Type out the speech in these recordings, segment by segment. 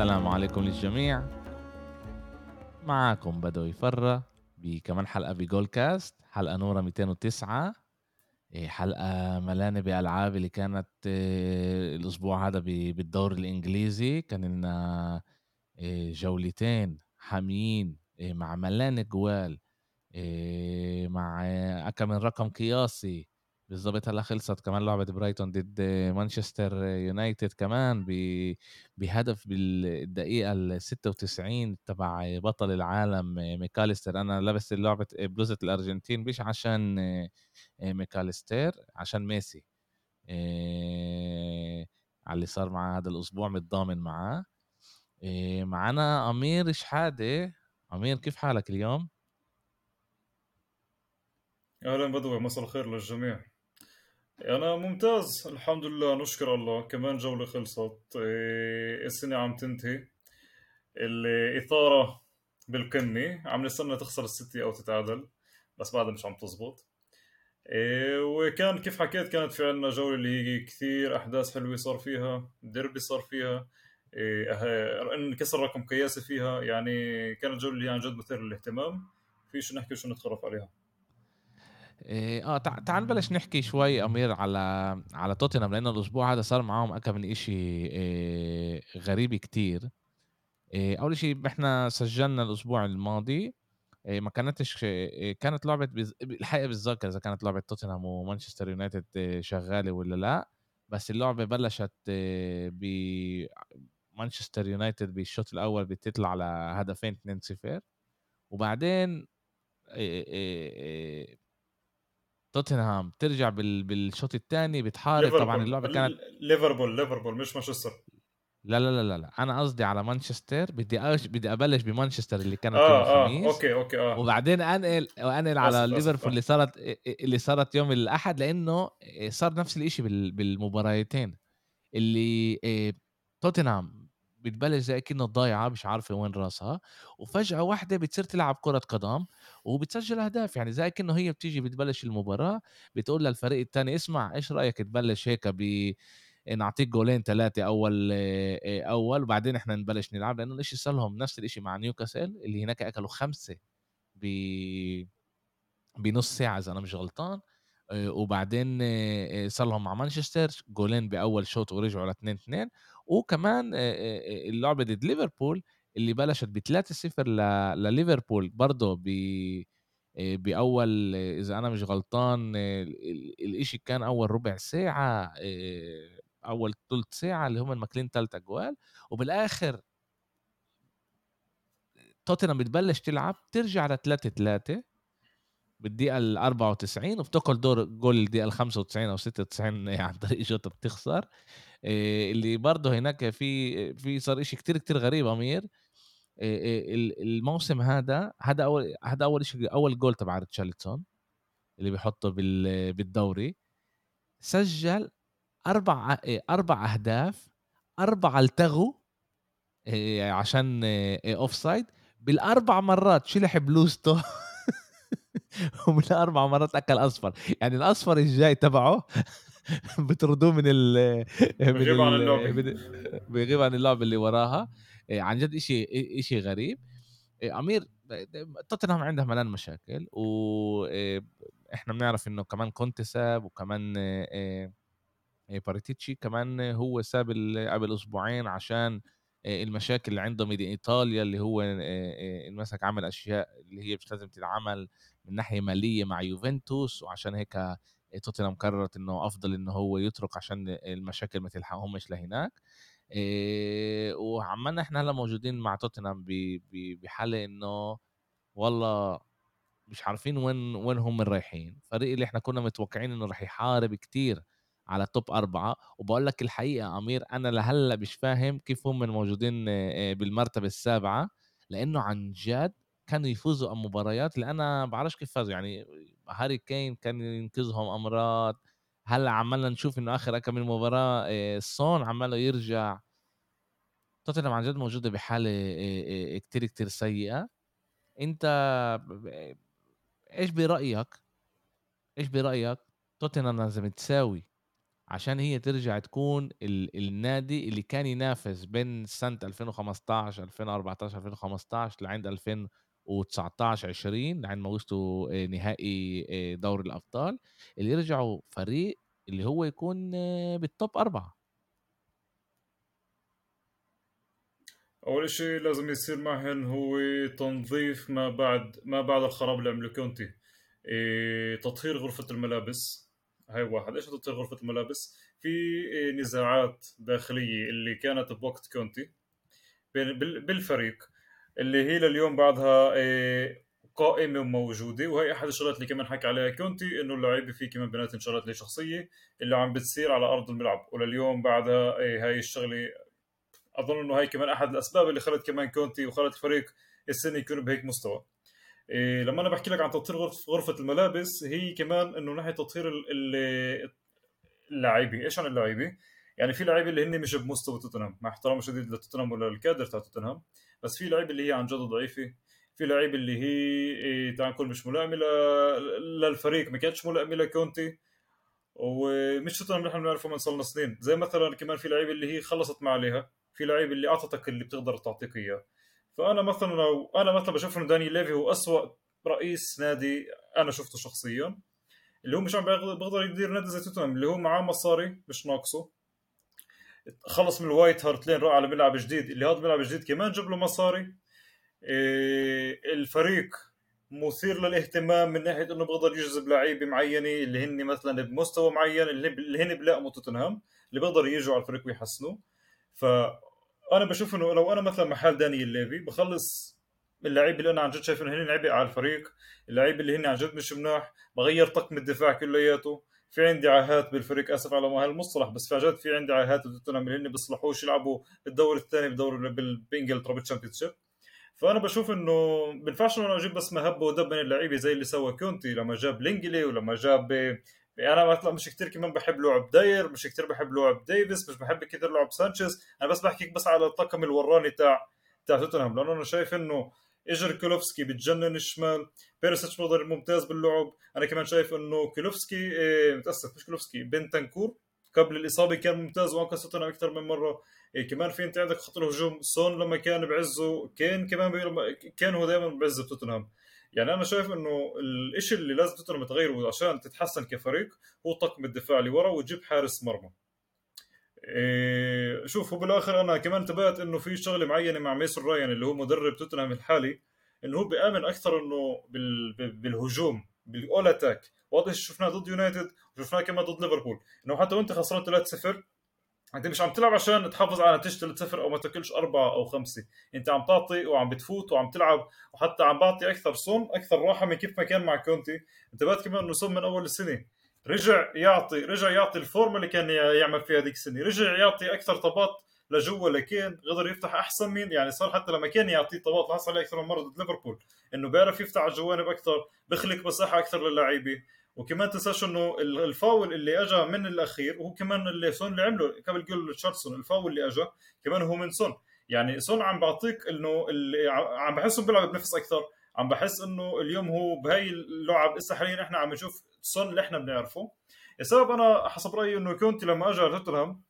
السلام عليكم للجميع. معاكم بدوي فرة بكمان حلقة بجول كاست حلقة نورة 209 إيه، حلقة ملانة بألعاب اللي كانت إيه، الأسبوع هذا بالدوري الإنجليزي. كان لنا إيه، جولتين حاميين مع ملان جوال مع أكم من رقم قياسي بالضبط هلا خلصت كمان لعبة برايتون ضد مانشستر يونايتد كمان بهدف بالدقيقة ال 96 تبع بطل العالم ميكاليستر. أنا لابس لعبة بلوزة الأرجنتين مش عشان ميكاليستر عشان ميسي. على اللي صار معاه هذا الأسبوع متضامن معاه. معنا أمير شحادة. أمير كيف حالك اليوم؟ أهلا بدوي مساء الخير للجميع. أنا ممتاز الحمد لله نشكر الله. كمان جولة خلصت. إيه، السنة عم تنتهي. الإثارة بالقمة. عم نستنى تخسر الستة أو تتعادل بس بعدها مش عم تزبط. إيه، وكان كيف حكيت كانت في عنا جولة اللي هي كثير أحداث حلوة صار فيها ديربي صار فيها. إيه، انكسر رقم قياسي فيها يعني كانت جولة اللي عن جد مثيرة للاهتمام. في شو نحكي وشو نتخرف عليها. إيه، آه تعال نبلش نحكي شوي أمير على على توتنهام لأنه الأسبوع هذا صار معهم أكم من إشي إيه غريب كتير. إيه أول شيء إحنا سجلنا الأسبوع الماضي. ما كانتش كانت لعبة. الحقيقة بالذاكره إذا كانت لعبة توتنهام ومانشستر يونايتد شغالة ولا لا. بس اللعبة بلشت ب مانشستر يونايتد بالشوط الأول بتطلع على هدفين 2-0 وبعدين توتنهام ترجع بال... بالشوط الثاني بتحارب. طبعا اللعبة كانت ليفربول ليفربول مش مانشستر. لا لا لا لا أنا قصدي على مانشستر. بدي أش... بدي أبلش بمانشستر اللي كانت آه يوم آه، الخميس. آه okay okay آه. وبعدين أنقل وانقل على ليفربول اللي صارت اللي صارت يوم الأحد لأنه صار نفس الشيء بال... بالمباراتين اللي إيه، توتنهام بتبلش زي كأنه ضايعة مش عارفة وين راسها وفجأة واحدة بتصير تلعب كرة قدم وبتسجل أهداف يعني زي كأنه هي بتيجي بتبلش المباراة بتقول للفريق الثاني اسمع إيش رأيك تبلش هيك ب نعطيك جولين ثلاثة أول أول وبعدين إحنا نبلش نلعب؟ لأنه الإشي صار لهم نفس الإشي مع نيوكاسل اللي هناك أكلوا خمسة ب بنص ساعة إذا أنا مش غلطان وبعدين صار لهم مع مانشستر جولين بأول شوط ورجعوا ل 2 2 وكمان اللعبة ضد ليفربول اللي بلشت ب 3-0 لليفربول برضه ب بأول إذا أنا مش غلطان الإشي كان أول ربع ساعة أول ثلث ساعة اللي هم ماكلين ثلاث أجوال وبالآخر توتنهام بتبلش تلعب ترجع ل 3 3 بالدقيقة ال 94 وبتاكل دور جول الدقيقة ال 95 أو 96 عن طريق جوتا بتخسر. اللي برضه هناك في في صار إشي كتير كتير غريب أمير. الموسم هذا هذا أول هذا أول شيء أول جول تبع ريتشارلسون اللي بيحطه بالدوري. سجل أربع أربع أهداف أربعة التغوا عشان offside. بالأربع مرات شلح بلوزته ومن أربع مرات أكل أصفر. يعني الأصفر الجاي تبعه بتردوه من ال بيغيب عن اللعبة. بيغيب عن اللعبة اللي وراها. إيه، عن جد شيء شيء غريب. إيه، أمير توتنهام عنده ملان مشاكل وإحنا بنعرف إنه كمان كونتي ساب وكمان باراتيتشي كمان هو ساب قبل أسبوعين عشان المشاكل اللي عنده من إيطاليا اللي هو مسك عمل أشياء اللي هي مش لازم تتعمل من ناحية مالية مع يوفنتوس وعشان هيك توتنهام قررت إنه أفضل إنه هو يترك عشان المشاكل ما تلحقهمش لهناك. وعمالنا إحنا هلأ موجودين مع توتنهام بحالة إنه والله مش عارفين وين وين هم رايحين. فريق اللي إحنا كنا متوقعين إنه راح يحارب كتير على توب أربعة. وبقول لك الحقيقة أمير أنا لهلأ مش فاهم كيف هم موجودين بالمرتبة السابعة. لأنه عن جد كانوا يفوزوا مباريات اللي أنا بعرفش كيف فازوا. يعني هاري كين كان ينقذهم أمراض هلا عمالنا نشوف إنه آخر كم مباراه الصون عماله يرجع. توتنهام عن جد موجودة بحالة كتير كتير سيئة. أنت إيش برأيك؟ إيش برأيك؟ توتنهام لازم تساوي عشان هي ترجع تكون ال النادي اللي كان ينافس بين سنة 2015، 2014، 2015 لعند 2019، 20 لعند ما وصلوا آآ نهائي آآ دوري الأبطال، اللي يرجعوا فريق اللي هو يكون بالtop 4. أول إشي لازم يصير معهن هو تنظيف ما بعد ما بعد الخراب اللي عمله كونتي. إيه تطهير غرفة الملابس. هاي واحد. إيش تطهير غرفة الملابس؟ في نزاعات داخلية اللي كانت بوقت كونتي. بالفريق. اللي هي لليوم بعدها إيه قائمة موجودة وهي أحد الشغلات اللي كمان حكى عليها كونتي إنه اللعيبة في كمان بيناتهم شغلات شخصية اللي عم بتصير على أرض الملعب. ولليوم بعدها إيه هاي الشغلة أظن إنه هاي كمان أحد الأسباب اللي خلت كمان كونتي وخلت الفريق السنة يكون بهيك مستوى. إيه لما أنا بحكي لك عن تطهير غرفة الملابس هي كمان إنه ناحية تطهير اللاعبين إيش عن اللاعبين يعني في لعيبة اللي هن مش بمستوى توتنهام مع احترامي شديد لتوتنهام ولا الكادر تاع توتنهام. بس في لعيبه اللي هي عن جد ضعيفة في لعيبه اللي هي إيه تعال نقول مش ملائمة للفريق ما كانتش ملائمة لكونتي ومش توتنهام نحن بنعرفه من صار لنا سنين. زي مثلا كمان في لعيبه اللي هي خلصت ما عليها في لعيب اللي أعطتك اللي بتقدر تعطيك إياه. فأنا مثلا لو أنا مثلا بشوف إنه داني ليفي هو أسوأ رئيس نادي أنا شفته شخصيا اللي هو مش عم بيقدر يدير نادي زي توتنهام اللي هو معاه مصاري مش ناقصه. خلص من ال White Hart Lane راح على ملعب جديد اللي هذا ملعب جديد كمان جاب له مصاري. إيه الفريق مثير للاهتمام من ناحية إنه بيقدر يجذب لعيبة معينة اللي هن مثلا بمستوى معين اللي هن بلائموا توتنهام اللي بيقدروا يجوا على الفريق ويحسنوا. فانا بشوف إنه لو أنا مثلا محل دانيال ليفي بخلص اللعيبة اللي أنا عن جد شايف إنه هن عبء على الفريق اللعيبة اللي هن عن جد مش مناح بغير طقم الدفاع كلياته. في عندي عاهات بالفريق أسف على ما هالمصطلح بس جد في عندي عاهات توتنهام اللي هن بيصلحوش يلعبوا بالدور الثاني بدور بانجلترا بال Championship فأنا بشوف إنه بينفعش إنه أجيب بس ما هب ودب من اللعيبة زي اللي سوى كونتي لما جاب لينجلي ولما جاب أنا مثلا مش كثير كمان بحب لعب داير مش كثير بحب لعب ديفيس مش بحب كثير لعب سانشيز أنا بس بحكيك بس على الطاقم الوراني تاع تاع توتنهام لأنه أنا شايف إنه إجر كولوفسكي بتجنن الشمال بيرسيتش بقدر ممتاز باللعب. أنا كمان شايف إنه كولوفسكي إيه متأسف مش كولوفسكي بنتنكور قبل الإصابة كان ممتاز وانقذ توتنهام أكثر من مرة. إيه كمان في أنت عندك خط الهجوم. سون لما كان بعزه كان كمان كان هو دائما بعز توتنهام. يعني أنا شايف إنه الشيء اللي لازم توتنهام تغيره عشان تتحسن كفريق هو طقم الدفاع اللي ورا وتجيب حارس مرمى. إيه شوف هو بالآخر أنا كمان انتبهت إنه في شغلة معينة مع ميسون رايان اللي هو مدرب توتنهام الحالي إنه هو بيآمن أكثر إنه بالهجوم بالأول أتاك. واضح شفناه ضد يونايتد وشفناه كمان ضد ليفربول. إنه حتى وأنت خسران 3-0 أنت مش عم تلعب عشان تحافظ على نتيجة 3-0 أو ما تاكلش أربعة أو خمسة. أنت عم تعطي وعم بتفوت وعم تلعب وحتى عم بعطي أكثر سون أكثر راحة من كيف ما كان مع كونتي. انتبهت كمان إنه سون من أول السنة. رجع يعطي رجع يعطي الفورمة اللي كان يعمل فيها هذيك السنة. رجع يعطي أكثر طبات لجوا لكين قدر يفتح أحسن من يعني صار حتى لما كان يعطيه طبات لاحظ عليه أكثر من مرة ضد ليفربول إنه بيعرف يفتح على الجوانب أكثر بخلق مساحة أكثر للاعيبه وكمان تنساش إنه الفاول اللي اجى من الأخير وهو كمان اللي سون اللي عمله. قبل جول ريتشارلسون الفاول اللي اجى كمان هو من سون. يعني سون عم بعطيك إنه عم بحسه بيلعب بنفس أكثر. عم بحس إنه اليوم هو بهي اللعب هسه حاليا إحنا عم نشوف سون اللي إحنا بنعرفه. السبب أنا حسب رأيي إنه كونتي لما اجى توتنهام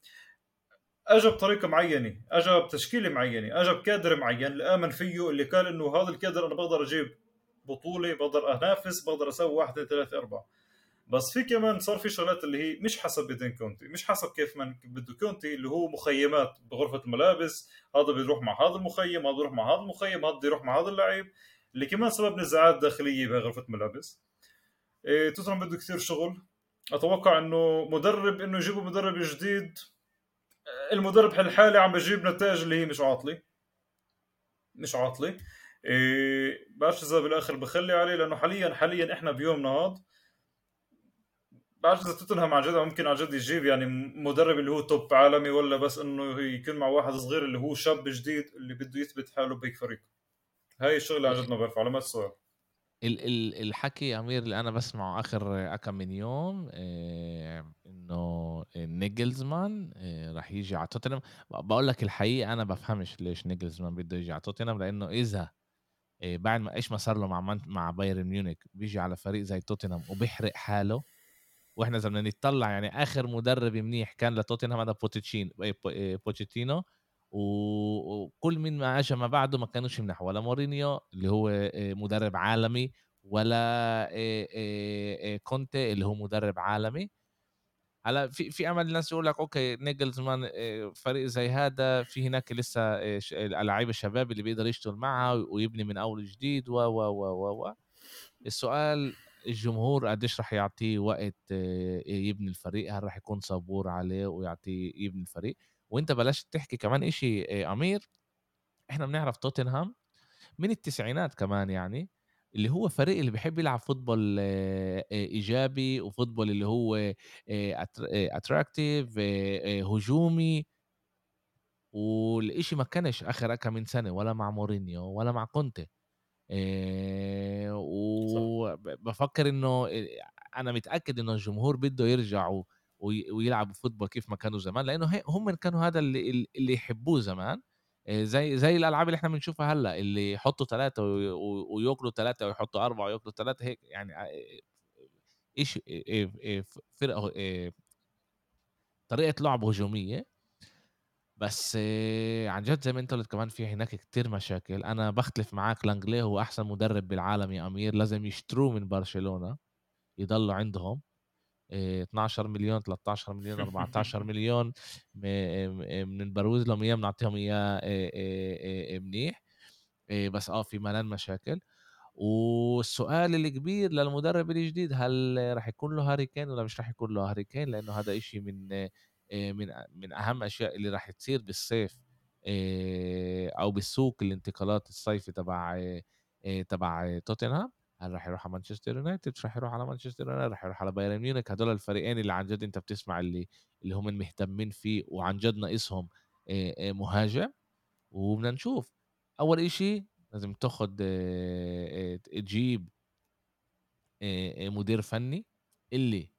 اجى بطريقة معينة اجى بتشكيلة معينة اجى بكادر معين اللي آمن فيه اللي قال إنه هذا الكادر أنا بقدر أجيب بطولة بقدر أنافس بقدر أسوي واحد اثنين ثلاثة أربعة. بس في كمان صار في شغلات اللي هي مش حسب بدين كونتي مش حسب كيف من بده كونتي اللي هو مخيمات بغرفة الملابس هذا بيروح مع هذا المخيم هذا بيروح مع هذا المخيم هذا بده يروح مع هذا اللعيب. اللي كمان سبب نزاعات داخلية بغرفه الملابس إيه توتنهام بده كثير شغل. أتوقع إنه مدرب إنه يجيبوا مدرب جديد. المدرب الحالي عم بجيب نتائج اللي هي مش عاطلة. مش عاطلة. إيه بعرفش إذا بالآخر بخلي عليه لأنه حاليا حاليا إحنا بيومنا هذا بعرف إذا توتنهام عن جد ممكن عن جد يجيب يعني مدرب اللي هو توب عالمي ولا بس إنه يكون مع واحد صغير اللي هو شاب جديد اللي بده يثبت حاله بهيك فريق. هاي الشغلة عن جد ما بعرف على ما السؤال ال ال الحكي أمير اللي أنا بسمعه آخر كم من يوم إيه إنه نيجلزمان إيه راح يجي على توتنهام. بقول لك الحقيقة أنا بفهمش ليش نيجلزمان بده يجي على توتنهام لأنه إذا إيه بعد ما إيش ما صار له مع مع بايرن ميونخ بيجي على فريق زي توتنهام وبيحرق حاله. وإحنا إذا بدنا نتطلع يعني آخر مدرب منيح كان لتوتنهام هذا بوتشينو بوتشيتينو. وكل من ما اجى ما بعده ما كانوش منح ولا مورينيو اللي هو مدرب عالمي ولا كونتي اللي هو مدرب عالمي. هلا في في أمل الناس يقول لك okay ناجلزمان فريق زي هذا في هناك لسه اللعيبة الشباب اللي بيقدر يشتغل معها ويبني من أول جديد و و و و السؤال الجمهور قديش رح يعطيه وقت يبني الفريق؟ هل رح يكون صبور عليه ويعطيه يبني الفريق؟ وأنت بلشت تحكي كمان إشي أمير. إحنا بنعرف توتنهام من التسعينات كمان يعني اللي هو فريق اللي بيحب يلعب football إيجابي و football اللي هو attractive هجومي. والإشي ما كانش آخر كم من سنة ولا مع مورينيو ولا مع كونتي. وبفكر إنه أنا متأكد إنه الجمهور بده يرجعوا ويلعبوا فوتبول كيف ما كانوا زمان لأنه هم كانوا هذا اللي اللي يحبوه زمان. زي زي الألعاب اللي إحنا بنشوفها هلأ اللي يحطوا ثلاثة وياكلوا ثلاثة ويحطوا أربعة وياكلوا ثلاثة هيك يعني إيش فرقة طريقة لعب هجومية. بس عن جد زي ما أنت قلت كمان في هناك كتير مشاكل. أنا بختلف معاك لانجلي هو أحسن مدرب بالعالم يا أمير لازم يشتروه من برشلونة يضلوا عندهم. 12 مليون 13 مليون 14 مليون من بروز لهم اياه بنعطيهم إياه منيح. بس آه في ملان مشاكل. والسؤال الكبير للمدرب الجديد هل راح يكون له هاري كين ولا مش راح يكون له هاري كين؟ لأنه هذا إشي من من من أهم أشياء اللي راح تصير بالصيف أو بالسوق الانتقالات الصيفي تبع تبع توتنهام. هل راح يروح على مانشستر يونايتد؟ راح يروح على مانشستر يونايتد. راح يروح على بايرن ميونخ. هدول الفريقين اللي عن جد انت بتسمع اللي اللي هم مهتمين فيه وعن جد ناقصهم مهاجم. وبدنا نشوف. أول إشي لازم تاخد تجيب مدير فني اللي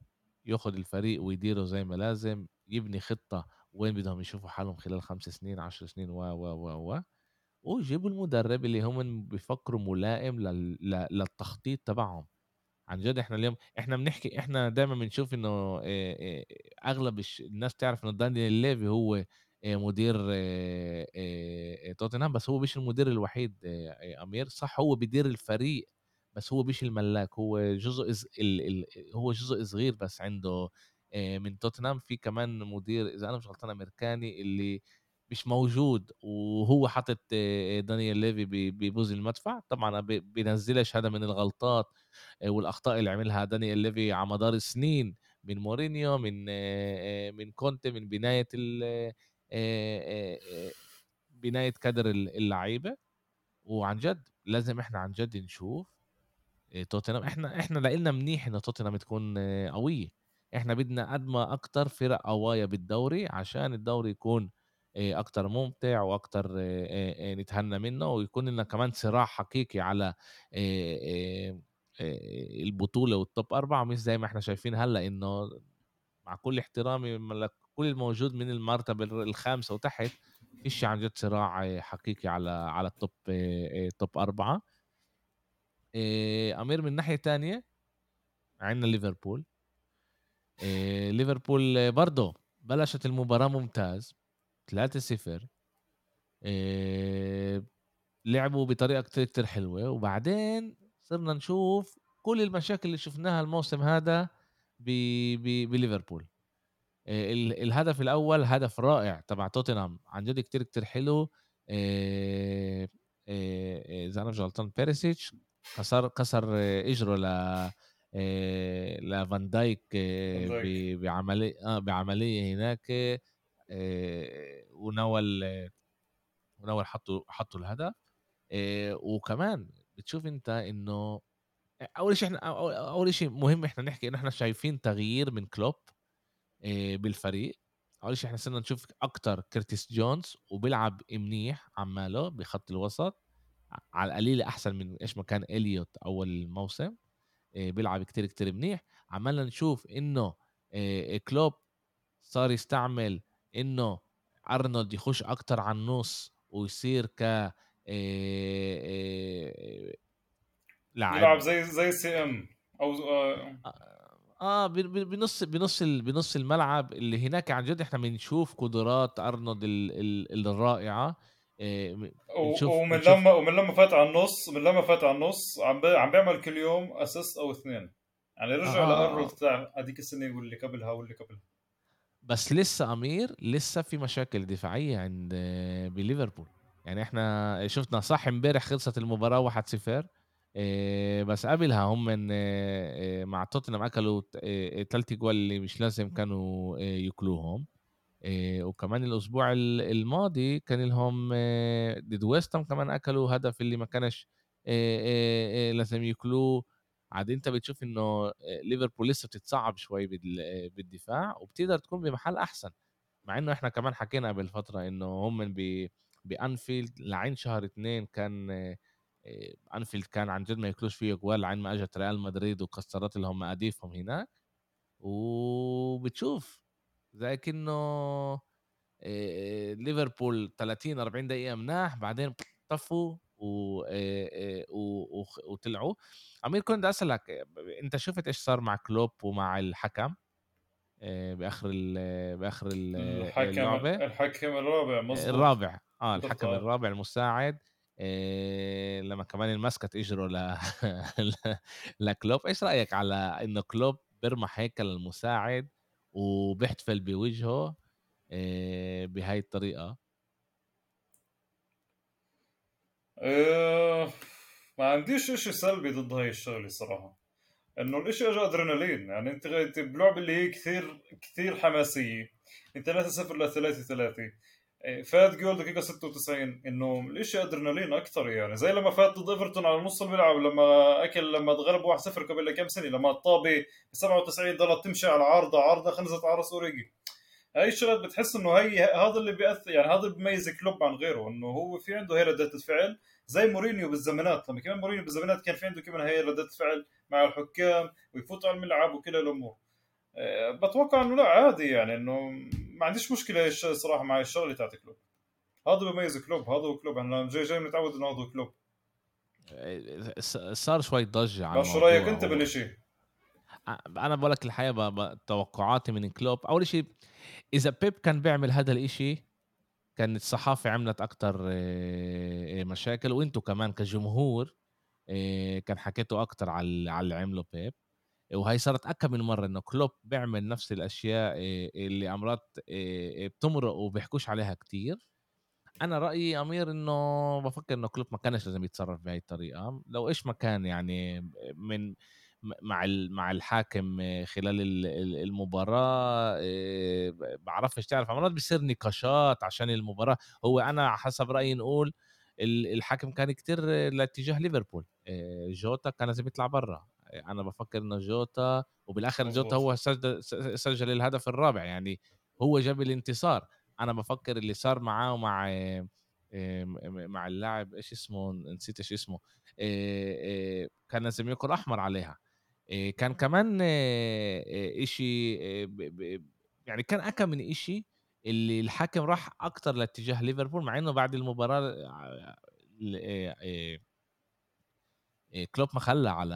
ياخد الفريق ويديره زي ما لازم يبني خطة وين بدهم يشوفوا حالهم خلال خمس سنين عشر سنين و و و و. ويجيبوا المدرب اللي هم بيفكروا ملائم للتخطيط تبعهم. عن جد إحنا اليوم إحنا بنحكي إحنا دائما بنشوف إنه أغلب الناس تعرف إنه دانيال ليفي هو مدير توتنهام بس هو مش المدير الوحيد أمير. صح هو بيدير الفريق بس هو مش الملاك. هو جزء إز... ال... ال... هو جزء صغير بس عنده من توتنهام. في كمان مدير إذا أنا مش غلطان أمريكاني اللي مش موجود وهو حاطط دانيال ليفي ببوز المدفع طبعا بينزلش هذا من الغلطات والأخطاء اللي عملها دانيال ليفي على مدار السنين من مورينيو من من كونتي من بناية بناية كادر اللعيبة. وعن جد لازم إحنا عن جد نشوف توتنهام. إحنا إحنا لقينا منيح انه توتنهام تكون قوية. إحنا بدنا قد ما أكتر فرق قوايا بالدوري عشان الدوري يكون أكتر ممتع وأكتر نتهنى منه ويكون لنا كمان صراع حقيقي على البطولة والتوب أربعة مش زي ما إحنا شايفين هلأ إنه مع كل احترامي كل الموجود من المرتبة الخامسة وتحت فيش عن جد صراع حقيقي على على التوب توب أربعة. أمير من ناحية تانية عندنا ليفربول. ليفربول برضه بلشت المباراة ممتاز. 3-0 لعبوا بطريقة كتير كتير حلوة. وبعدين صرنا نشوف كل المشاكل اللي شفناها الموسم هذا بليفربول. الهدف الأول هدف رائع تبع توتنهام عن جد كتير كتير حلو. إذا أنا مش غلطان بيريسيتش كسر كسر إجره ل لفان دايك بعمليه بعملية هناك. ونول ونول حطوا حطوا الهدف. وكمان بتشوف أنت إنه أول شيء إحنا أول شيء مهم إحنا نحكي إنه إحنا شايفين تغيير من كلوب بالفريق. أول شيء إحنا صرنا نشوف أكتر كرتيس جونز وبيلعب منيح عماله بخط الوسط على القليله أحسن من إيش ما كان إليوت أول الموسم بيلعب كتير كتير منيح. عمالنا نشوف إنه كلوب صار يستعمل إنه أرنولد يخش أكتر على النص ويصير ك لاعب يلعب زي زي سي إم أو آه ب ب بنُص بنُص بنُص الملعب اللي هناك عن جد إحنا بنشوف قدرات أرنولد ال ال الرائعة آآ م و بنشوف ومن بنشوف لمّا ومن لمّا فات على النُص من لمّا فات على النُص عم عم بيعمل كل يوم assist أو 2 يعني آه، رجع آه، آه، لأرنولد آه. تاع هاديك السنة واللي قبلها واللي قبلها. بس لسه أمير لسه في مشاكل دفاعية عند بليفربول، يعني إحنا شُفنا صح امبارح خلصت المباراة 1-0 آآ، بس قبلها هم آآ، مع توتنهام آآ، 3 جوال اللي مش لازم كانوا ياكلوهم. وكمان الأسبوع ال الماضي كان لهم ضد ويست هام كمان أكلوا هدف اللي ما كانش لازم ياكلوه، عاد أنت بتشوف إنه آآ ليفربول لسه بتتصعب شوي بال بالدفاع وبتقدر تكون بمحل أحسن، مع إنه إحنا كمان حكينا قبل فترة إنه هم ب بأنفيلد لعين شهر 2 كان آآ أنفيلد كان عن جد ما ياكلوش فيه أجوال لعين ما أجت ريال مدريد وكسرت لهم مقاديفهم هناك، وبتشوف زي كأنه آآ ليفربول 30 40 دقيقة مناح بعدين طفوا و و وطلعوا. عمير كنت ب أنت شُفت إيش صار مع كلوب ومع الحكم آآ بآخر ال بآخر ال الحكم اللعبة؟ الحكم الرابع مضبوط، الرابع، حضرت الحكم. الرابع المساعد آآ لمّا كمان انمسكت إجره ل لكلوب، إيش رأيك على إنه كلوب بيرمح هيك للمساعد وبيحتفل بوجهه آآ بهاي الطريقة؟ آآ ما عنديش إشي سلبي ضد هاي الشغلة الصراحة، إنه الإشي إجا أدرينالين، يعني أنت أنت بلعبة اللي هي كثير كثير حماسية، من 3-0 ل3-3 آآ فات جول دقيقة 96 إنه الإشي أدرينالين أكتر يعني، زي لمّا فات ضد إيفرتون على نُص الملعب لمّا أكل لمّا اتغلب 1-0 قبل كام سنة، لمّا الطابة ب97 ضلت تمشي على عارضة نزلت على رأس أوريجي. هاي الشغلات بتحس إنه هي هذا اللي بيأثر يعني هذا اللي بيميز كلوب عن غيره إنه هو في عنده هي ردة الفعل زي مورينيو بالزمانات لما كمان مورينيو بالزمانات كان في عنده كمان هي ردة الفعل مع الحكام ويفوت على الملعب وكل الأمور. أه بتوقع إنه لا عادي يعني إنه ما عنديش مشكلة صراحة مع الشغلة تاعت كلوب. هذا بيميز كلوب هذا هو كلوب. إحنا جاي جاي متعود إنه هذا هو كلوب. ص صار شوي على بس شو رأيك أنت بالشيء؟ أ أنا باقول لك ب توقعاتي من كلوب. أول شي إذا بيب كان بيعمل هذا الإشي كانت الصحافة عملت أكتر آآ مشاكل وأنتم كمان كجمهور آآ كان حكيتوا أكتر على اللي عمله بيب، وهي صارت أكم من مرّة إنه كلوب بيعمل نفس الأشياء آآ اللي أمرات آآ بتمرق وبيحكوش عليها كتير. أنا رأيي أمير إنه بافكّر إنه كلوب ما كانش لازم يتصرّف بهاي الطريقة، لو إيش ما كان يعني من مع مع الحاكم خلال ال ال المباراة آآ ب باعرفش تعرف مرات بيصير نقاشات عشان المباراة، هو أنا حسب رأيي نقول ال الحكم كان كتير لاتجاه ليفربول، جوتا كان لازم يطلع برّا، أنا بافكّر إنه جوتا وبالآخر جوتا هو سجل سجل الهدف الرابع، يعني هو جاب الانتصار. أنا بافكّر اللي صار معاه ومع مع اللاعب إيش اسمه؟ نسيت إيش اسمه. كان لازم ياكل أحمر عليها. كان كمان آآ إشي يعني كان أكا من إشي اللي الحكم راح أكتر لاتجاه ليفربول، مع إنه بعد المباراة كلوب ما خلّى على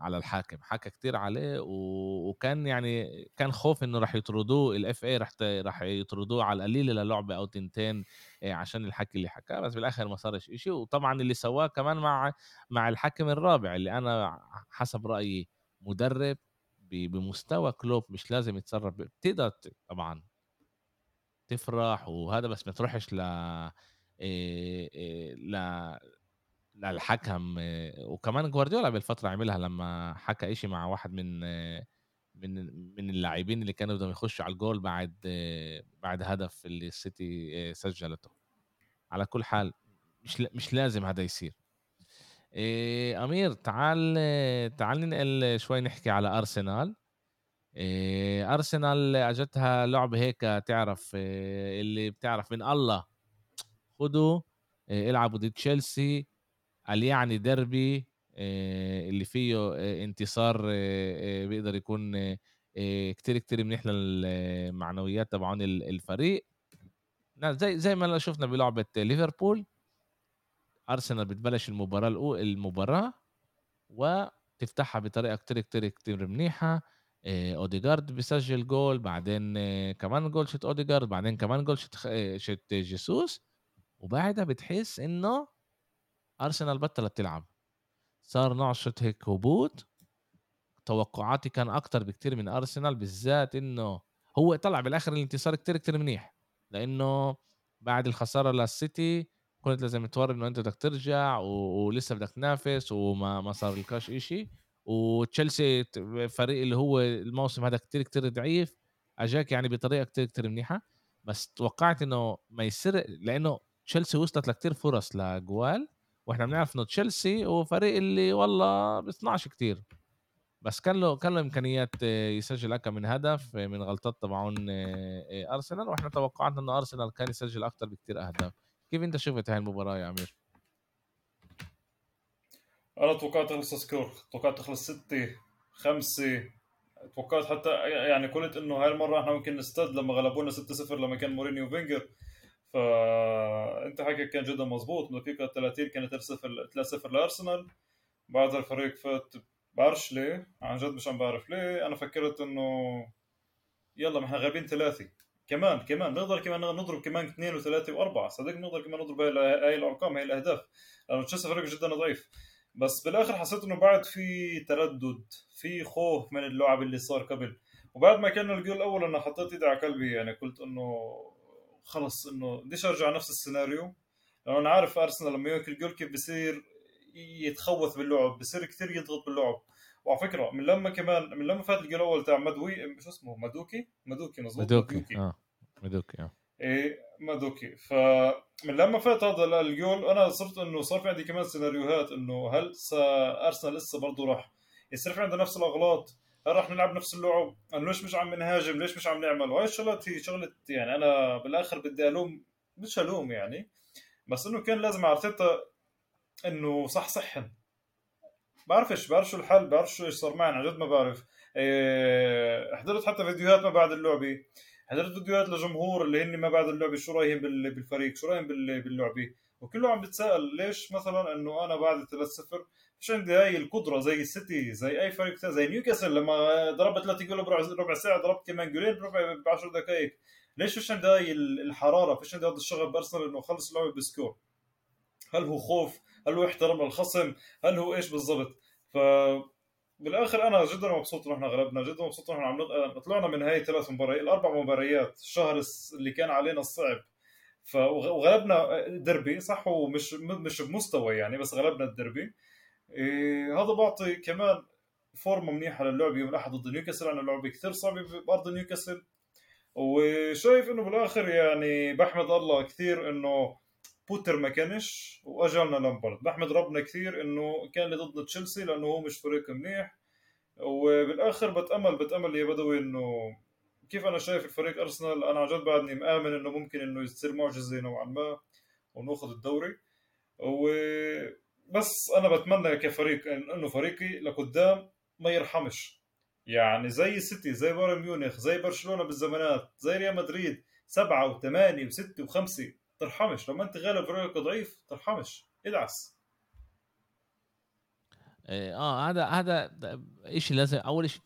على الحاكم، حكى كتير عليه وكان يعني كان خوف إنه راح يطردوه الFA راح ت راح يطردوه على القليلة للعبة أو تنتين عشان الحكي اللي حكاه، بس بالآخر ما صارش إشي، وطبعًا اللي سواه كمان مع مع الحكم الرابع اللي أنا حسب رأيي مدرب بمستوى كلوب مش لازم يتصرف بتقدر طبعًا تفرح وهذا بس ما تروحش ل ل للحكم وكمان جوارديولا بالفترة عملها لمّا حكى إشي مع واحد من من من اللاعبين اللي كانوا بدهم يخشوا على الجول بعد بعد هدف اللي السيتي سجّلته. على كل حال مش مش لازم هذا يصير. آآ أمير تعال تعال ننقل شوي نحكي على أرسنال. آآ أرسنال أجتها لعبة هيك تعرف آه، اللي بتعرف من الله، خدوا آآ إلعبوا ضد تشيلسي قال يعني ديربي آآ اللي فيه آآ انتصار آآ بيقدر يكون آآ كتير، كتير منيح للمعنويات تبعون ال الفريق. زي زي ما شُفنا بلعبة ليفربول، أرسنال بتبلّش المباراة الأو المباراة وتفتحها بطريقة كتير، كتير، كتير منيحة. آآ أوديجارد بيسجّل جول، بعدين آه، كمان جول شوت أوديجارد، بعدين كمان جول شوت خ آآ شوت جيسوس، وبعدها بتحس إنه أرسنال بطّلت تلعب، صار نوع شوت هيك هبوط، توقعاتي كان أكتر بكتير من أرسنال، بالذات إنه هو طلع بالآخر الانتصار كتير، كتير منيح، لإنه بعد الخسارة للسيتي كنت لازم تورّي إنه أنت بدك ترجع ولسه بدك تنافس وما ما صارلكاش إشي، وتشيلسي ت فريق اللي هو الموسم هذا كتير، كتير ضعيف، أجاك يعني بطريقة كتير، كتير منيحة، بس توقعت إنه ما يصير لإنه تشيلسي وصلت لكتير فرص لجوال، وإحنا بنعرف إنه تشيلسي هو فريق اللي والله بيصنعش كتير. بس كان له كان له إمكانيات آه، يسجل أكم من هدف آه، من غلطات تبعون آه، أرسنال. وإحنا توقعنا إنه أرسنال كان يسجل أكتر بكتير أهداف. كيف أنت شفت هاي المباراة يا أمير؟ أنا توقعت تخلص سكور توقعت تخلص ستة خمسة. توقعت حتى يعني قلت إنه هاي المرة إحنا ممكن نستد لما غلبونا 6-0 لما كان مورينيو وفينجر فانت حكيك كان جدا مزبوط من دقيقة 30 كانت 3-0 لأرسنال. بعد الفريق فات بعرفش ليه عن جد مش عم بعرف ليه. أنا فكرت إنه يلا ما إحنا غايبين ثلاثة. كمان كمان. نقدر كمان نضرب كمان اثنين وثلاثة وأربعة. صدق نقدر كمان نضرب هاي الأرقام هاي الأهداف لأنه تشيلسي فريق جدا ضعيف. بس بالآخر حسيت إنه بعد في تردد في خوف من اللعب اللي صار قبل. وبعد ما كان الجول الأول أنا حطيت إيدي على قلبي يعني قلت إنه خلص إنه بديش أرجع نفس السيناريو. لأنه أنا عارف أرسنال لما ياكل جول كيف بصير يتخوث باللعب بصير كثير يضغط باللعب. وعلى فكرة من لما كمان من لما فات الجول الأول تاع مدوي شو اسمه مدوكي؟ مدوكي مظبوط مدوكي, مدوكي. آه مدوكي آه. إيه مدوكي. فمن لما فات هذا الجول أنا صرت إنه صار في عندي كمان سيناريوهات إنه هل أرسنال لسه برضه راح يصير في عندنا نفس الأغلاط؟ هل راح نلعب نفس اللعب؟ انه ليش مش عم نهاجم؟ ليش مش عم نعمل؟ وهي الشغلات هي شغلة يعني أنا بالآخر بدي ألوم مش ألوم يعني بس إنه كان لازم أرتيتا إنه صح صحن بعرفش بعرف شو الحل بعرف شو صار معنا عن جد ما بعرف. إيه حضرت حتى فيديوهات ما بعد اللعبة. حضرت فيديوهات لجمهور اللي هن ما بعد اللعبة شو رأيهم بالفريق شو رأيهم باللعبة. وكله عم بتسأل ليش مثلا إنه أنا بعد 3-0 مش عندي هاي القدرة زي السيتي زي أي فريق زي نيوكاسل لما ضربت ثلاث جول بربع ساعة ضربت كمان جولين ب 10 دقائق. ليش مش عندي هاي الحرارة؟ فيش عندي هذا الشغف بأرسنال إنه خلص اللعبة ب score؟ هل هو خوف؟ هل هو احترام الخصم؟ هل هو إيش بالضبط؟ ف بالآخر أنا جدا مبسوط إنه إحنا غلبنا جدا مبسوط إنه إحنا عم طلعنا من هاي ثلاث مباريات الأربع مباريات الشهر اللي كان علينا الصعب. وغلبنا دربي صح هو مش بمستوى يعني بس غلبنا الدربي. إيه هذا بعطي كمان فورمة منيحة للعب يوم الأحد ضد نيوكاسل. لأنه لعبه كثير صعبه بأرض نيوكاسل. وشايف إنه بالآخر يعني بحمد الله كثير إنه بوتر ما كانش وإجانا لامبارد. بحمد ربنا كثير إنه كان اللي ضدنا تشيلسي لأنه هو مش فريق منيح. وبالآخر بتأمل بتأمل يا بدوي إنه كيف أنا شايف الفريق أرسنال. أنا عن جد بعدني مآمن إنه ممكن إنه يصير معجزة نوعا ما ونأخذ الدوري. وبس أنا بتمنى كفريق إنه فريقي لقدام ما يرحمش. يعني زي سيتي زي بايرن ميونخ زي برشلونة بالزمانات زي ريال مدريد سبعة وثمانية وستة وخمسة. ترحمش لما أنت غالب فريقك ضعيف ترحمش ادعس. إيه، آه هذا هذا شيء لازم أول شيء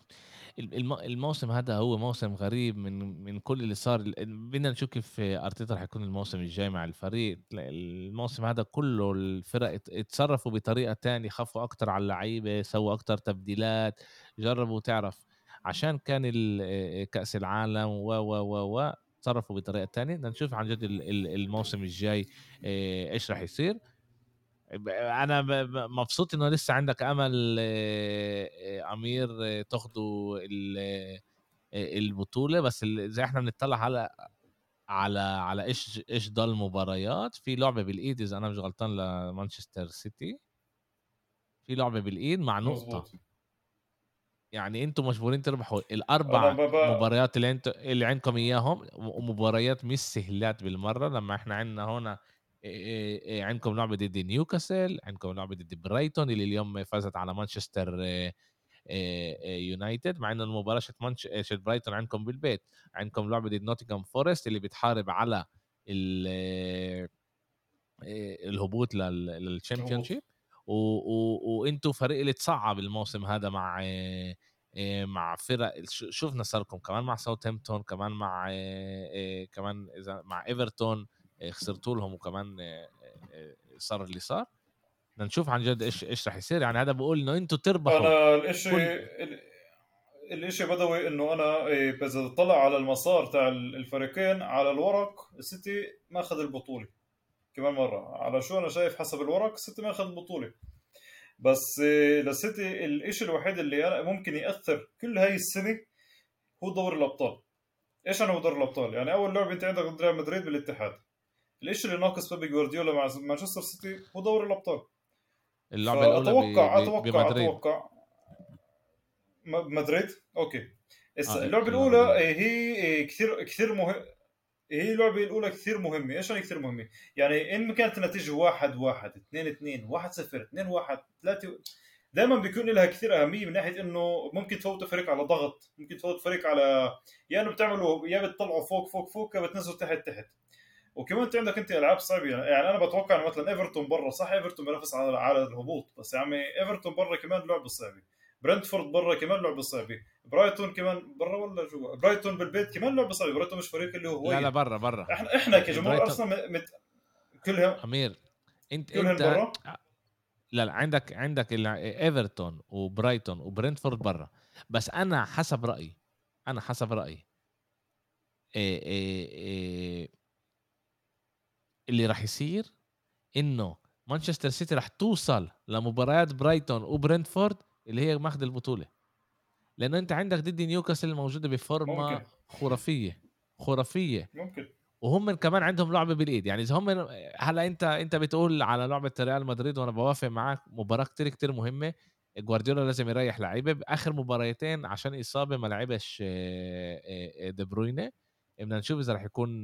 الموسم هذا هو موسم غريب من من كل اللي صار. بدنا نشوف كيف أرتيتا رح يكون الموسم الجاي مع الفريق. الموسم هذا كله الفرق اتصرفوا بطريقة تانية خافوا أكثر على اللعيبة سووا أكثر تبديلات جربوا تعرف. عشان كان كأس العالم و و و و تصرفوا بطريقة تانية بدنا نشوف عن جد الموسم الجاي آه، إيش راح يصير. أنا مبسوط إنه لسه عندك أمل آه، آه، أمير تاخدوا البطولة. بس زي إحنا بنطلع على على على إيش إيش ضل مباريات. في لعبة بالإيد إذا أنا مش غلطان لمانشستر سيتي. في لعبة بالإيد مع نقطة. مزبوط. يعني أنتم مجبورين تربحوا الأربع مباريات اللي أنتم اللي عندكم إياهم ومباريات مش سهلات بالمرة لما إحنا عندنا هنا عندكم لعبة ضد نيوكاسل عندكم لعبة ضد برايتون اللي اليوم فازت على مانشستر يونايتد مع انه المباراة شت مانش شت برايتون عندكم بالبيت. عندكم لعبة ضد نوتنغهام فورست اللي بتحارب على الهبوط لل Championship وأنتم فريق اللي تصعب الموسم هذا مع آه، مع فرق شفنا صار لكم كمان مع ساوثهامبتون كمان مع آه، كمان إذا مع ايفرتون خسرتوا لهم وكمان صار اللي صار. بدنا نشوف عن جد إيش إيش رح يصير. يعني هذا بقول إنه أنتم تربحوا أنا الإشي كل... الإشي بدوي إنه أنا إذا طلع على المسار تاع الفريقين على الورق السيتي ماخذ البطولة. كمان مرة. على شو أنا شايف حسب الورق السيتي ماخذ البطوله بس للسيتي الاشي الوحيد اللي ممكن يأثر كل هاي السنة هو دوري الأبطال. إيش أنا دوري الأبطال؟ يعني أول لعبة أنت عندك ريال مدريد بالاتحاد. الاشي اللي ناقص بيبي جوارديولا مع مانشستر سيتي؟ هو دوري الأبطال. اللعبه الأولى أتوقع أتوقع بمدريد. أتوقع. مدريد؟ okay. آه اللعبة الأولى هي كثير كثير مهم هي اللعبة الأولى كثير مهمة، إيش يعني كثير مهمة؟ يعني إن كانت النتيجة واحد واحد، اثنين اثنين، واحد صفر، اثنين واحد، ثلاثة دائما بيكون لها كثير أهمية من ناحية إنه ممكن تفوت فريق على ضغط، ممكن تفوت فريق على يا يعني إنه بتعملوا يا بتطلعوا فوق فوق فوق يا بتنزلوا تحت تحت. وكمان أنت عندك أنت ألعاب صعبة يعني أنا بتوقع إنه مثلا إيفرتون برا صح إيفرتون بينافس على على الهبوط بس يا عمي إيفرتون برا كمان لعبة صعبة برنتفورد برا كمان لعبه صعبه برايتون كمان برا ولا جوا برايتون بالبيت كمان لعبه صعبه برايتون مش فريق اللي هو لا لا برا برا. إحنا إحنا كجمهور ارسنال مت... كلها أمير انت كلها انت برا؟ لا لا عندك عندك ايفرتون وبرايتون وبرنتفورد برا. بس أنا حسب رأيي أنا حسب رأيي إيه إيه إيه اللي راح يصير إنه مانشستر سيتي راح توصل لمباريات برايتون وبرنتفورد اللي هي ماخذ البطولة. لأنه أنت عندك ضد نيوكاسل الموجودة بفورمة ممكن. خرافية خرافية. ممكن. وهم كمان عندهم لعبة بالإيد. يعني إذا هم هلا أنت أنت بتقول على لعبة ريال مدريد وأنا بوافق معك مباراة كتير كتير مهمة. جوارديولا لازم يريح لعيبة. بآخر مباريتين عشان إصابة ما لعبش دي بروينة. بدنا نشوف إذا رح يكون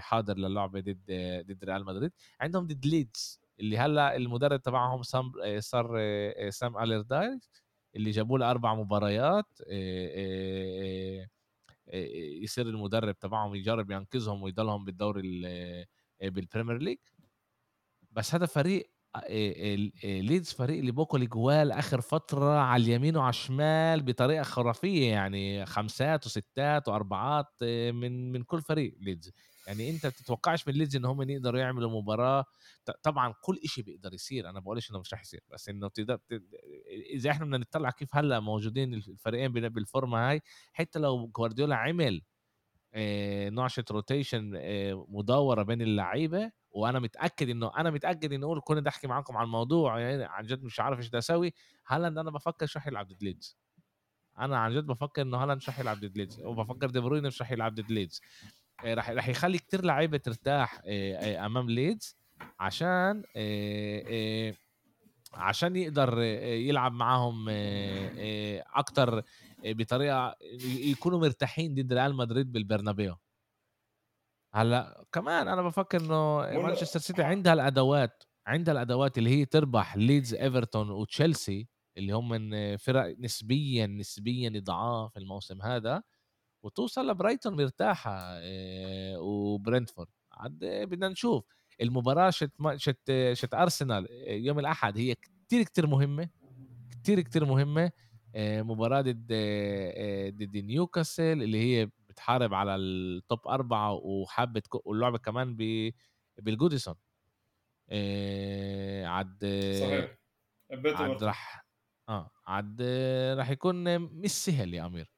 حاضر للعبة ضد ضد ريال مدريد. عندهم ضد ليدز. اللي هلأ المدرب تبعهم سام صار سام ألاردايس اللي جابوا له أربع مباريات يصير المدرب تبعهم يجرب ينقذهم ويضلهم بالدوري بال Premier League بس هذا فريق ليدز فريق اللي بوكل جوال آخر فترة على اليمين وعلى الشمال بطريقة خرافية يعني خمسات وستات وأربعات من من كل فريق ليدز يعني أنت بتتوقعش من ليدز إن هم يقدروا يعملوا مباراة. طبعا كل شيء بيقدر يصير. أنا بقولش إنه مش رح يصير بس إنه تقدر إذا إحنا بدنا نطلع كيف هلأ موجودين الفريقين بالفورمة هاي حتى لو جوارديولا عمل نوعشة rotation مدوره بين اللعيبة وأنا متأكد إنه أنا متأكد إنه أقول كنت احكي معكم عن الموضوع يعني عن جد مش عارف إيش بدي أسوي. هالاند أنا بفكر شو يلعب ضد ليدز أنا عن جد بفكر إنه هالاند مش رح يلعب ضد ليدز وبفكر دي بروين مش رح يلعب ضد ليدز رح رح يخلي كتير لعيبة ترتاح أمام ليدز عشان عشان يقدر يلعب معاهم أكتر بطريقة يكونوا مرتاحين ضد ريال مدريد بالبرنابيو. هلأ كمان أنا بفكر إنه مانشستر سيتي عندها الأدوات عندها الأدوات اللي هي تربح ليدز إيفرتون وتشيلسي اللي هم من فرق نسبيا نسبيا ضعاف الموسم هذا. وتوصل لبرايتون مرتاحة وبرنتفورد عاد بدنا نشوف. المباراة شت شت شت أرسنال يوم الأحد هي كتير كتير مهمة كتير كتير مهمة مباراة ضد ضد نيوكاسل اللي هي بتحارب على التوب أربعة وحابة واللعبة كمان ب بالجوديسون. إيه عد صحيح. عد راح آه عد راح يكون مش سهل يا أمير.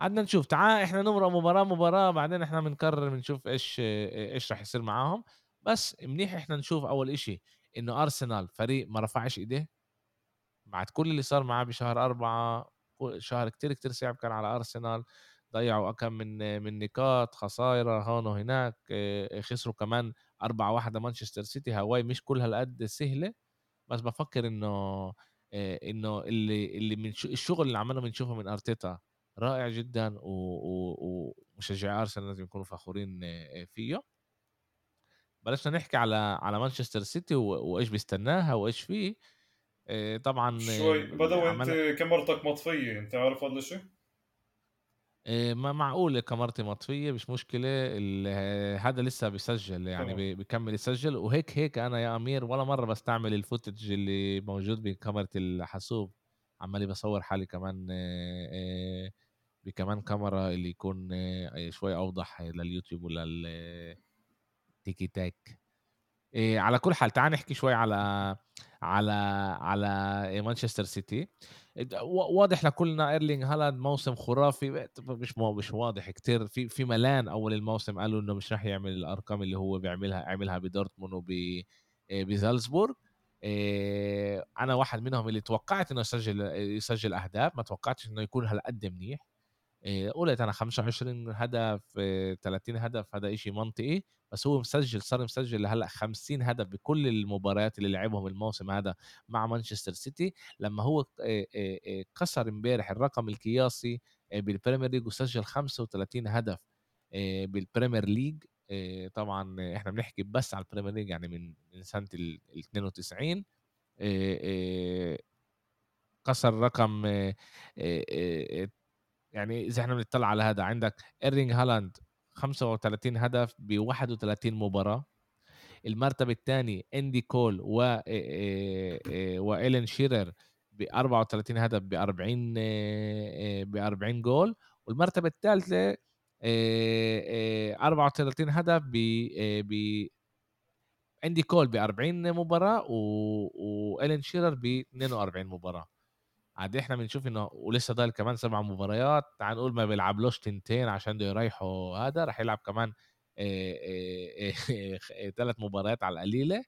عدنا نشوف. تعال إحنا نمرق مباراة مباراة بعدين إحنا بنقرر بنشوف إيش إيش راح يصير معاهم. بس منيح إحنا نشوف أول إشي إنه أرسنال فريق ما رفعش إيديه. بعد كل اللي صار معاه بشهر أربعة شهر كتير كتير صعب كان على أرسنال. ضيعوا كم من من نقاط خسائر هون وهناك خسروا كمان أربعة واحدة مانشستر سيتي. هواي مش كلها هالقد سهلة. بس بفكر إنه إنه اللي اللي من الشغل اللي عملنا بنشوفه من أرتيتا. رائع جدا ومشجعي أرسنال لازم يكونوا فخورين فيه. بلشنا نحكي على على مانشستر سيتي وإيش بيستناها وإيش فيه. طبعا شوي. بدو أنت كاميرتك مطفية؟ أنت عارف هذا الشيء ما معقولة كاميرتي مطفية مش مشكلة. هذا لسه بيسجل يعني بيكمل يسجل. وهيك هيك أنا يا أمير ولا مرة بستعمل الفوتج اللي موجود بكاميرا الحاسوب. عمالي بصور حالي كمان بكمان كاميرا اللي يكون شوي أوضح لليوتيوب ولل تيك توك. على كل حال تعال نحكي شوي على على على مانشستر سيتي. واضح لكلنا إيرلينج هالاند موسم خرافي مش مش واضح كتير. في في ملان أول الموسم قالوا إنه مش راح يعمل الأرقام اللي هو بيعملها عملها بدورتموند وب بزالزبورغ. أنا واحد منهم اللي توقعت إنه يسجل يسجل أهداف ما توقعتش إنه يكون هالقد منيح. قلت أنا 25 هدف 30 هدف هذا إشي منطقي بس هو مسجل صار مسجل لهلأ 50 هدف بكل المباريات اللي لعبهم الموسم هذا مع مانشستر سيتي. لما هو كسر امبارح الرقم القياسي بال Premier League وسجل 35 هدف بال Premier League طبعا إحنا بنحكي بس على ال Premier League يعني من من سنة ال 92 كسر رقم يعني اذا إحنا بنطلع على هذا عندك إيرلينج هالاند 35 هدف ب 31 مباراة. المرتبة الثاني أندي كول و وألان شيرر ب 34 هدف ب 40 ب 40 جول. والمرتبة الثالثة 34 هدف ب ب أندي كول ب 40 مباراه وألان شيرر ب 42 مباراة. عاد إحنا بنشوف إنه ولسه ضايل كمان سبع مباريات تعال نقول ما بيلعبلوش تنتين عشان بده يريحوا هذا راح يلعب كمان ثلاث مباريات على القليلة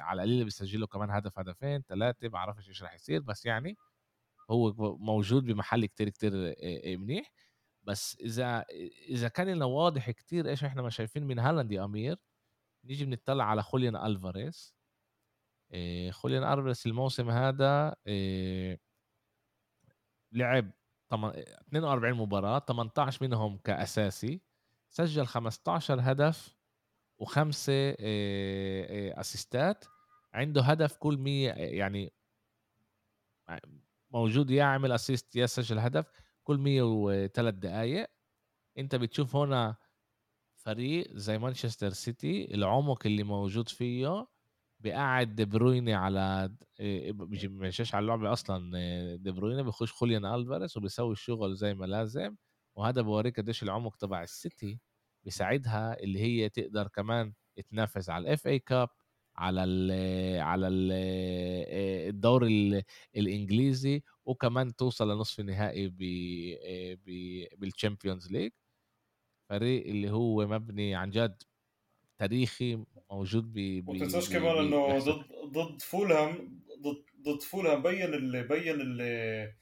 على القليلة بيسجلوا كمان هدف هدفين ثلاثة بعرفش إيش راح يصير بس يعني هو موجود بمحل كتير كتير منيح. بس إذا إذا كان لنا واضح كتير إيش إحنا ما شايفين من هالاند يا أمير نيجي بنطلع على خوليان ألفاريز. خوليان ألفاريز الموسم هذا لعب 42 مباراة 18 منهم كأساسي سجل 15 هدف وخمسة أسيستات. عنده هدف كل 100 يعني موجود يا عمل أسيست يا سجل هدف. كل 103 دقائق أنت بتشوف هنا فريق زي مانشستر سيتي العمق اللي موجود فيه بقعد دي برويني على مشيش على اللعبه أصلا دي برويني بيخش خوليان ألفاريز وبيسوي الشغل زي ما لازم وهذا بوريك قديش العمق تبع السيتي بيساعدها اللي هي تقدر كمان تنافس على ال FA Cup على ال على ال الدور الإنجليزي وكمان توصل لنصف النهائي بال Champions League فريق اللي هو مبني عن جد تاريخي موجود ب وتنساش كمان إنه ضد ضد فولهام ضد ضد فولهام بين اللي بين اللي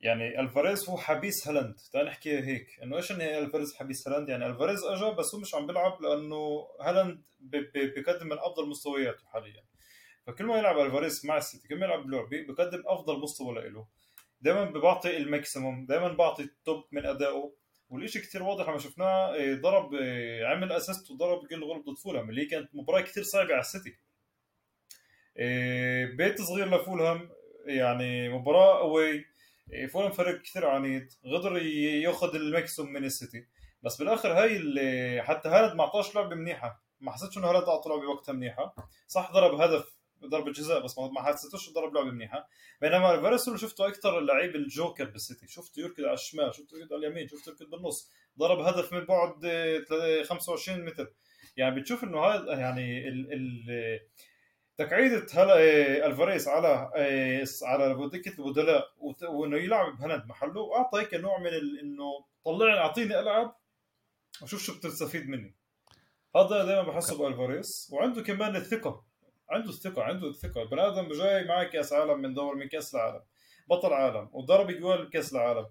يعني الفاريز هو حبيس هالاند. تعال نحكي هيك. إنه إيش هي الفاريز حبيس هالاند؟ يعني الفاريز اجى بس هو مش عم بيلعب لأنه هالاند بيقدم من أفضل مستوياته حاليا. فكل ما يلعب الفاريز مع السيتي كل ما يلعب بلعبه بيقدم أفضل مستوى له دائما بيعطي ال maximum دائما بعطي ال top من أدائه. والشيء كثير واضح لما شفناه إيه، ضرب إيه، عمل assist وضرب جول غلط ضد فولهام اللي كانت مباراة كثير صعبة على السيتي. إيه، بيت صغير لفولهام يعني مباراة اوي فولهام فريق كثير عنيد قدر ياخذ ال maximum من السيتي. بس بالآخر هاي اللي حتى هالاند ما اعطاش لعبة منيحة. ما حسيتش إنه هالاند اعطى لعبة وقتها منيحة. صح ضرب هدف ضربة جزاء بس ما حسيتوش ضرب لعبة منيحة. بينما فيرسول شفته أكثر اللعيب الجوكر بالسيتي. شفته يركض على الشمال شفته يركض على اليمين شفته يركض بالنص. ضرب هدف من بعد 25 متر. يعني بتشوف إنه هذا يعني ال ال تقعيدة خوليان الفاريز على على دكة البدلاء وإنه يلعب بهالاند محله. اعطى هيك نوع من إنه طلعني أعطيني العب وشوف شو بتستفيد مني. هذا دائما بحسه بالفاريز وعنده كمان الثقة. عنده الثقة عنده الثقة. البني آدم جاي معه كأس عالم من دور من كأس العالم بطل عالم وضرب اجوال بكاس العالم.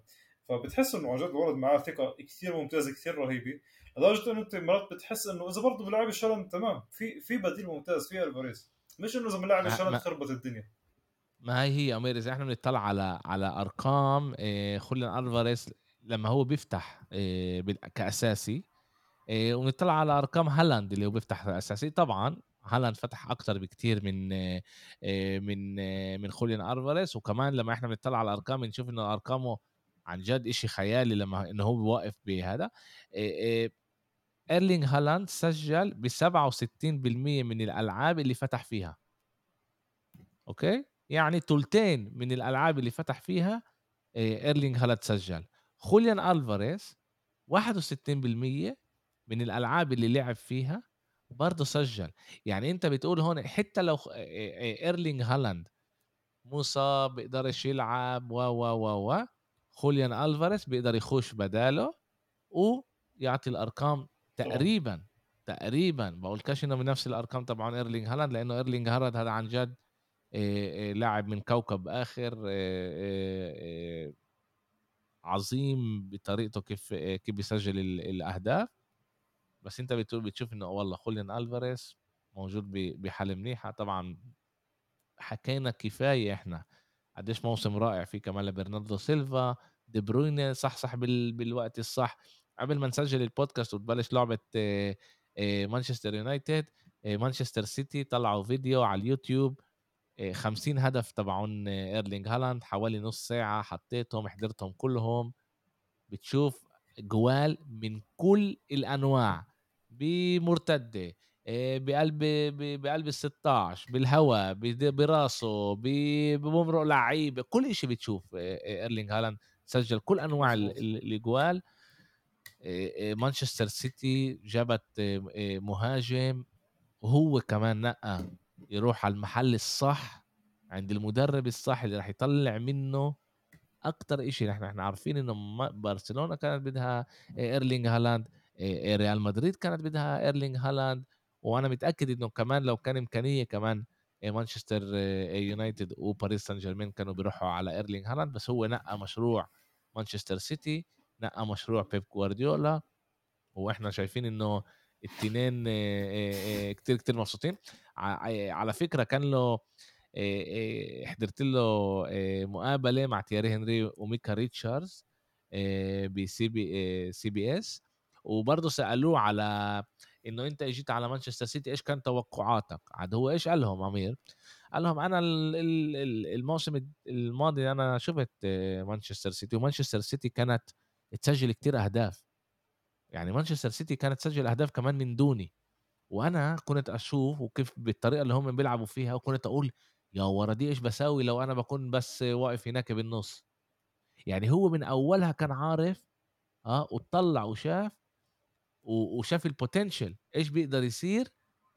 فبتحس إنه عن جد الولد معاه ثقة كثير ممتازة كثير رهيبة. لدرجة إنه أنت مرات بتحس إنه إذا برضه بلعبش هالاند تمام. في في بديل ممتاز في الفاريز مش إنه إذا بلعبش هالاند خربت الدنيا. ما هي هي امير اذا إحنا بنطلع على على أرقام إيه خوليان ألفاريز لما هو بيفتح إيه كأساسي إيه ونطلع على أرقام هالاند اللي هو بيفتح اساسي طبعا هالاند فتح أكثر بكثير من من من خوليان ألفاريز وكمان لما إحنا بنطلع على الأرقام بنشوف إنه أرقامه عن جد شيء خيالي لما إنه هو بيوقف بهذا. إيرلينج هالاند سجل ب 67% من الألعاب اللي فتح فيها. أوكي؟ يعني تلتين من الألعاب اللي فتح فيها آه، إيرلينج هالاند سجل. خوليان ألفاريز 61% من الألعاب اللي لعب فيها برضه سجل. يعني أنت بتقول هون حتى لو إيرلينج هالاند مصاب بيقدرش يلعب و و و و خوليان ألفاريز بيقدر يخش بداله ويعطي الأرقام تقريبا تقريبا. بقولكش إنه من نفس الأرقام طبعا إيرلينج هالاند لأنه إيرلينج هالاند هذا عن جد لاعب من كوكب آخر عظيم بطريقته كيف كيف بيسجل الأهداف. بس أنت بتقول بتشوف إنه والله خوليان ألفاريز موجود بحالة منيحة. طبعا حكينا كفاية إحنا قديش موسم رائع في كمان لبرناردو سيلفا دي بروينه صح صح بال... بالوقت الصح. قبل ما نسجل البودكاست وتبلش لعبة مانشستر يونايتد مانشستر سيتي طلعوا فيديو على اليوتيوب 50 هدف تبعون إيرلينج هالاند حوالي نص ساعة حطيتهم حضرتهم كلهم. بتشوف اجوال من كل الأنواع بمرتدة بقلب بقلب ال 16 بالهواء براسه بمرق لعيبة كل شيء بتشوف إيرلينج هالاند. سجل كل أنواع الاجوال مانشستر سيتي جابت مهاجم وهو كمان نقى يروح على المحل الصح عند المدرب الصح اللي راح يطلع منه أكتر إشي. نحن إحنا عارفين إنه برشلونة كانت بدها إيرلينج هالاند ريال مدريد كانت بدها إيرلينج هالاند. وأنا متأكد إنه كمان لو كان إمكانية كمان مانشستر يونايتد وباريس سان جيرمان كانوا بيروحوا على إيرلينج هالاند. بس هو نقى مشروع مانشستر سيتي. نقى مشروع بيب جوارديولا وإحنا شايفين إنه التنين كتير كتير مبسوطين. على فكرة كان له حضرت له مقابلة مع تييري هنري وميكا ريتشاردز ب CBS CBS. وبرضه سألوه على إنه أنت إجيت على مانشستر سيتي إيش كان توقعاتك؟ عاد هو إيش؟ قال لهم أمير قال لهم أنا الموسم الماضي أنا شفت مانشستر سيتي ومانشستر سيتي كانت تسجل كتير أهداف. يعني مانشستر سيتي كانت تسجل أهداف كمان من دوني. وأنا كنت أشوف وكيف بالطريقة اللي هم بيلعبوا فيها وكنت أقول يا ورادي إيش بساوي لو أنا بكون بس واقف هناك بالنص. يعني هو من أولها كان عارف آه وطلع وشاف وشاف ال potential إيش بيقدر يصير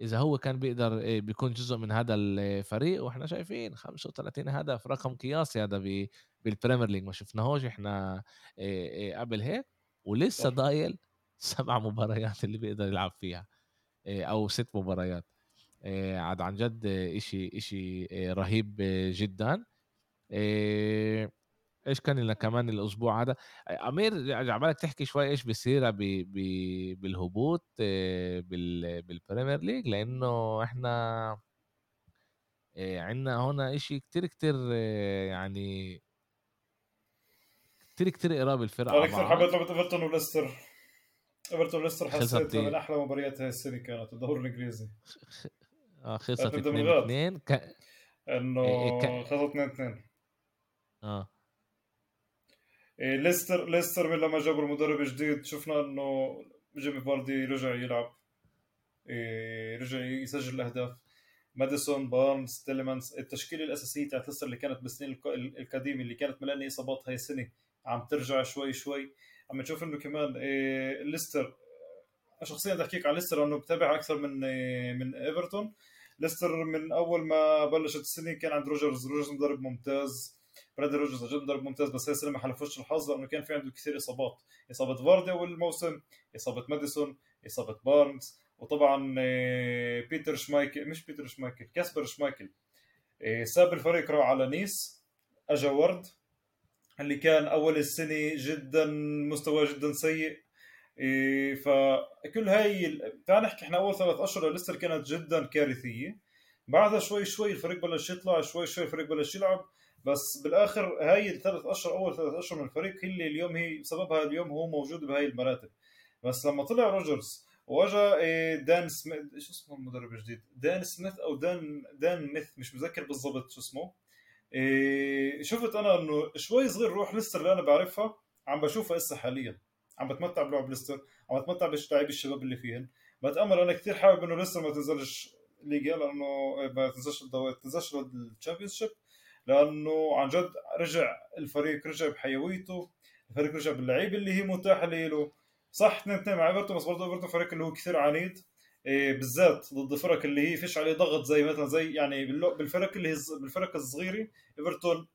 إذا هو كان بيقدر آه، بيكون جزء من هذا الفريق. وإحنا شايفين 35 هدف رقم قياسي هذا بال Premier League ما شفناهوش إحنا قبل هيك ولسه ضايل سبع مباريات اللي بيقدر يلعب فيها أو ست مباريات. عاد عن جد إشي إشي رهيب جدا. إيش كان لنا كمان الأسبوع هذا؟ أمير عمالك تحكي شوي إيش بي بالهبوط بال Premier League لأنه إحنا عندنا هنا إشي كتير كتير يعني كتير كتير قراب الفرق أنا كثير حبيت لعبة إيفرتون وليستر. إيفرتون وليستر حسيت من أحلى مباريات هاي السنة كانت الدوري الإنجليزي. آه خلصت 2 2 ك... إنه خلصت 2 2 آه. إيه، ليستر ليستر من لما جابوا المدرب الجديد شفنا إنه جيمي فاردي رجع يلعب. إيه، رجع يسجل الأهداف. ماديسون بارنز تيليمانس التشكيلة الأساسية تاعت ليستر اللي كانت بالسنين القديمة اللي كانت ملاني إصابات هاي السنة عم ترجع شوي شوي. عم نشوف إنه كمان إيه، ليستر شخصيا بدي أحكيك عن ليستر انه بتابع أكثر من من إيفرتون. ليستر من أول ما بلشت السنة كان عند روجرز. روجرز مدرب ممتاز. برادلي روجرز جد مدرب ممتاز بس هي السنة ما حالفوش الحظ لأنه كان في عنده كثير إصابات. إصابة فاردي اول الموسم إصابة ماديسون إصابة بارنز وطبعا آه، بيتر شمايكل مش بيتر شمايكل كاسبر شمايكل. آه، ساب الفريق راح على نيس أجا وارد اللي كان أول السنة جدا مستوى جدا سيء. آه، فكل هاي تعال نحكي إحنا أول ثلاث أشهر ليستر كانت جدا كارثية. بعدها شوي شوي الفريق بلش يطلع شوي شوي الفريق بلش يلعب. بس بالآخر هاي الثلاث أشهر أول ثلاث أشهر من الفريق هي اللي اليوم هي بسببها اليوم هو موجود بهاي المراتب. بس لما طلع روجرز واجا إيه، دان سميث شو اسمه المدرب الجديد؟ دان سميث أو دان دان ميث مش متذكر بالضبط شو اسمه. إيه، شفت أنا إنه شوي صغير روح ليستر اللي أنا بعرفها عم بشوفها هسه حاليا. عم بتمتع بلعب ليستر عم بتمتع بلاعبي الشباب اللي فيهن. بتأمل أنا كثير حابب إنه ليستر ما تنزلش ليجا لأنه ما تنزلش ما تنزلش الشيب لأنه عن جد رجع الفريق رجع بحيويته الفريق رجع باللعيبه اللي هي متاحة له. صح اثنين اثنين مع إيفرتون بس برضه إيفرتون فريق اللي هو كثير عنيد. بالذات ضد فرق اللي هي فيش عليه ضغط زي مثلا زي يعني بالفرق اللي هي بالفرق الصغيرة إيفرتون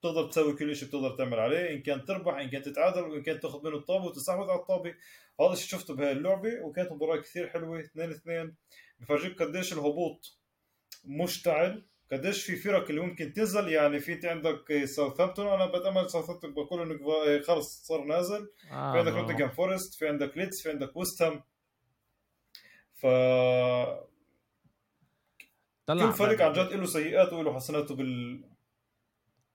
بتقدر تسوي كل شيء بتقدر تعمل عليه إن كان تربح إن كان تتعادل وإن كان تاخذ منه الطابة وتستحوذ على الطابة. هذا الشيء شفته بهاي اللعبة وكانت مباراة كثير حلوة 2 2 بفرجيك قديش الهبوط مشتعل قديش في فرق اللي ممكن تنزل. يعني في أنت عندك ساوثهامبتون أنا بتأمل ساوثهامبتون بقول إنه خلص صار نازل. آه في عندك نوتنجهام فورست في عندك ليدز في عندك ويست ف كل فريق عن جد له سيئاته وله حسناته بال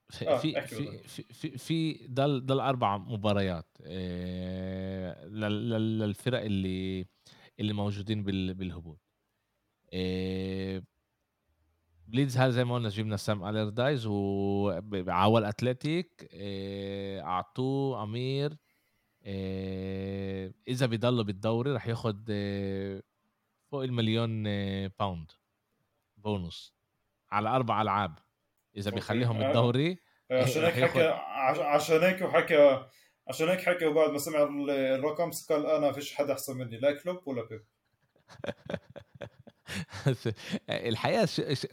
في آه في, في, في في في ضل ضل أربع مباريات. آه للفرق اللي اللي موجودين بالهبوط. آه بليدز هذا زي ما قلنا جبنا سام أليردايز وعول أتلتيك. آه اعطوه أمير. إذا بيضلوا بالدوري رح ياخد آه فوق المليون آه باوند بونص على أربع ألعاب. إذا بيخليهم آه. الدوري آه، عشان هيك حكى عشان هيك وحكى عشان هيك حكى وبعد ما سمع الرقم قال أنا فيش حدا أحسن مني لا كلوب ولا بيب. الحقيقة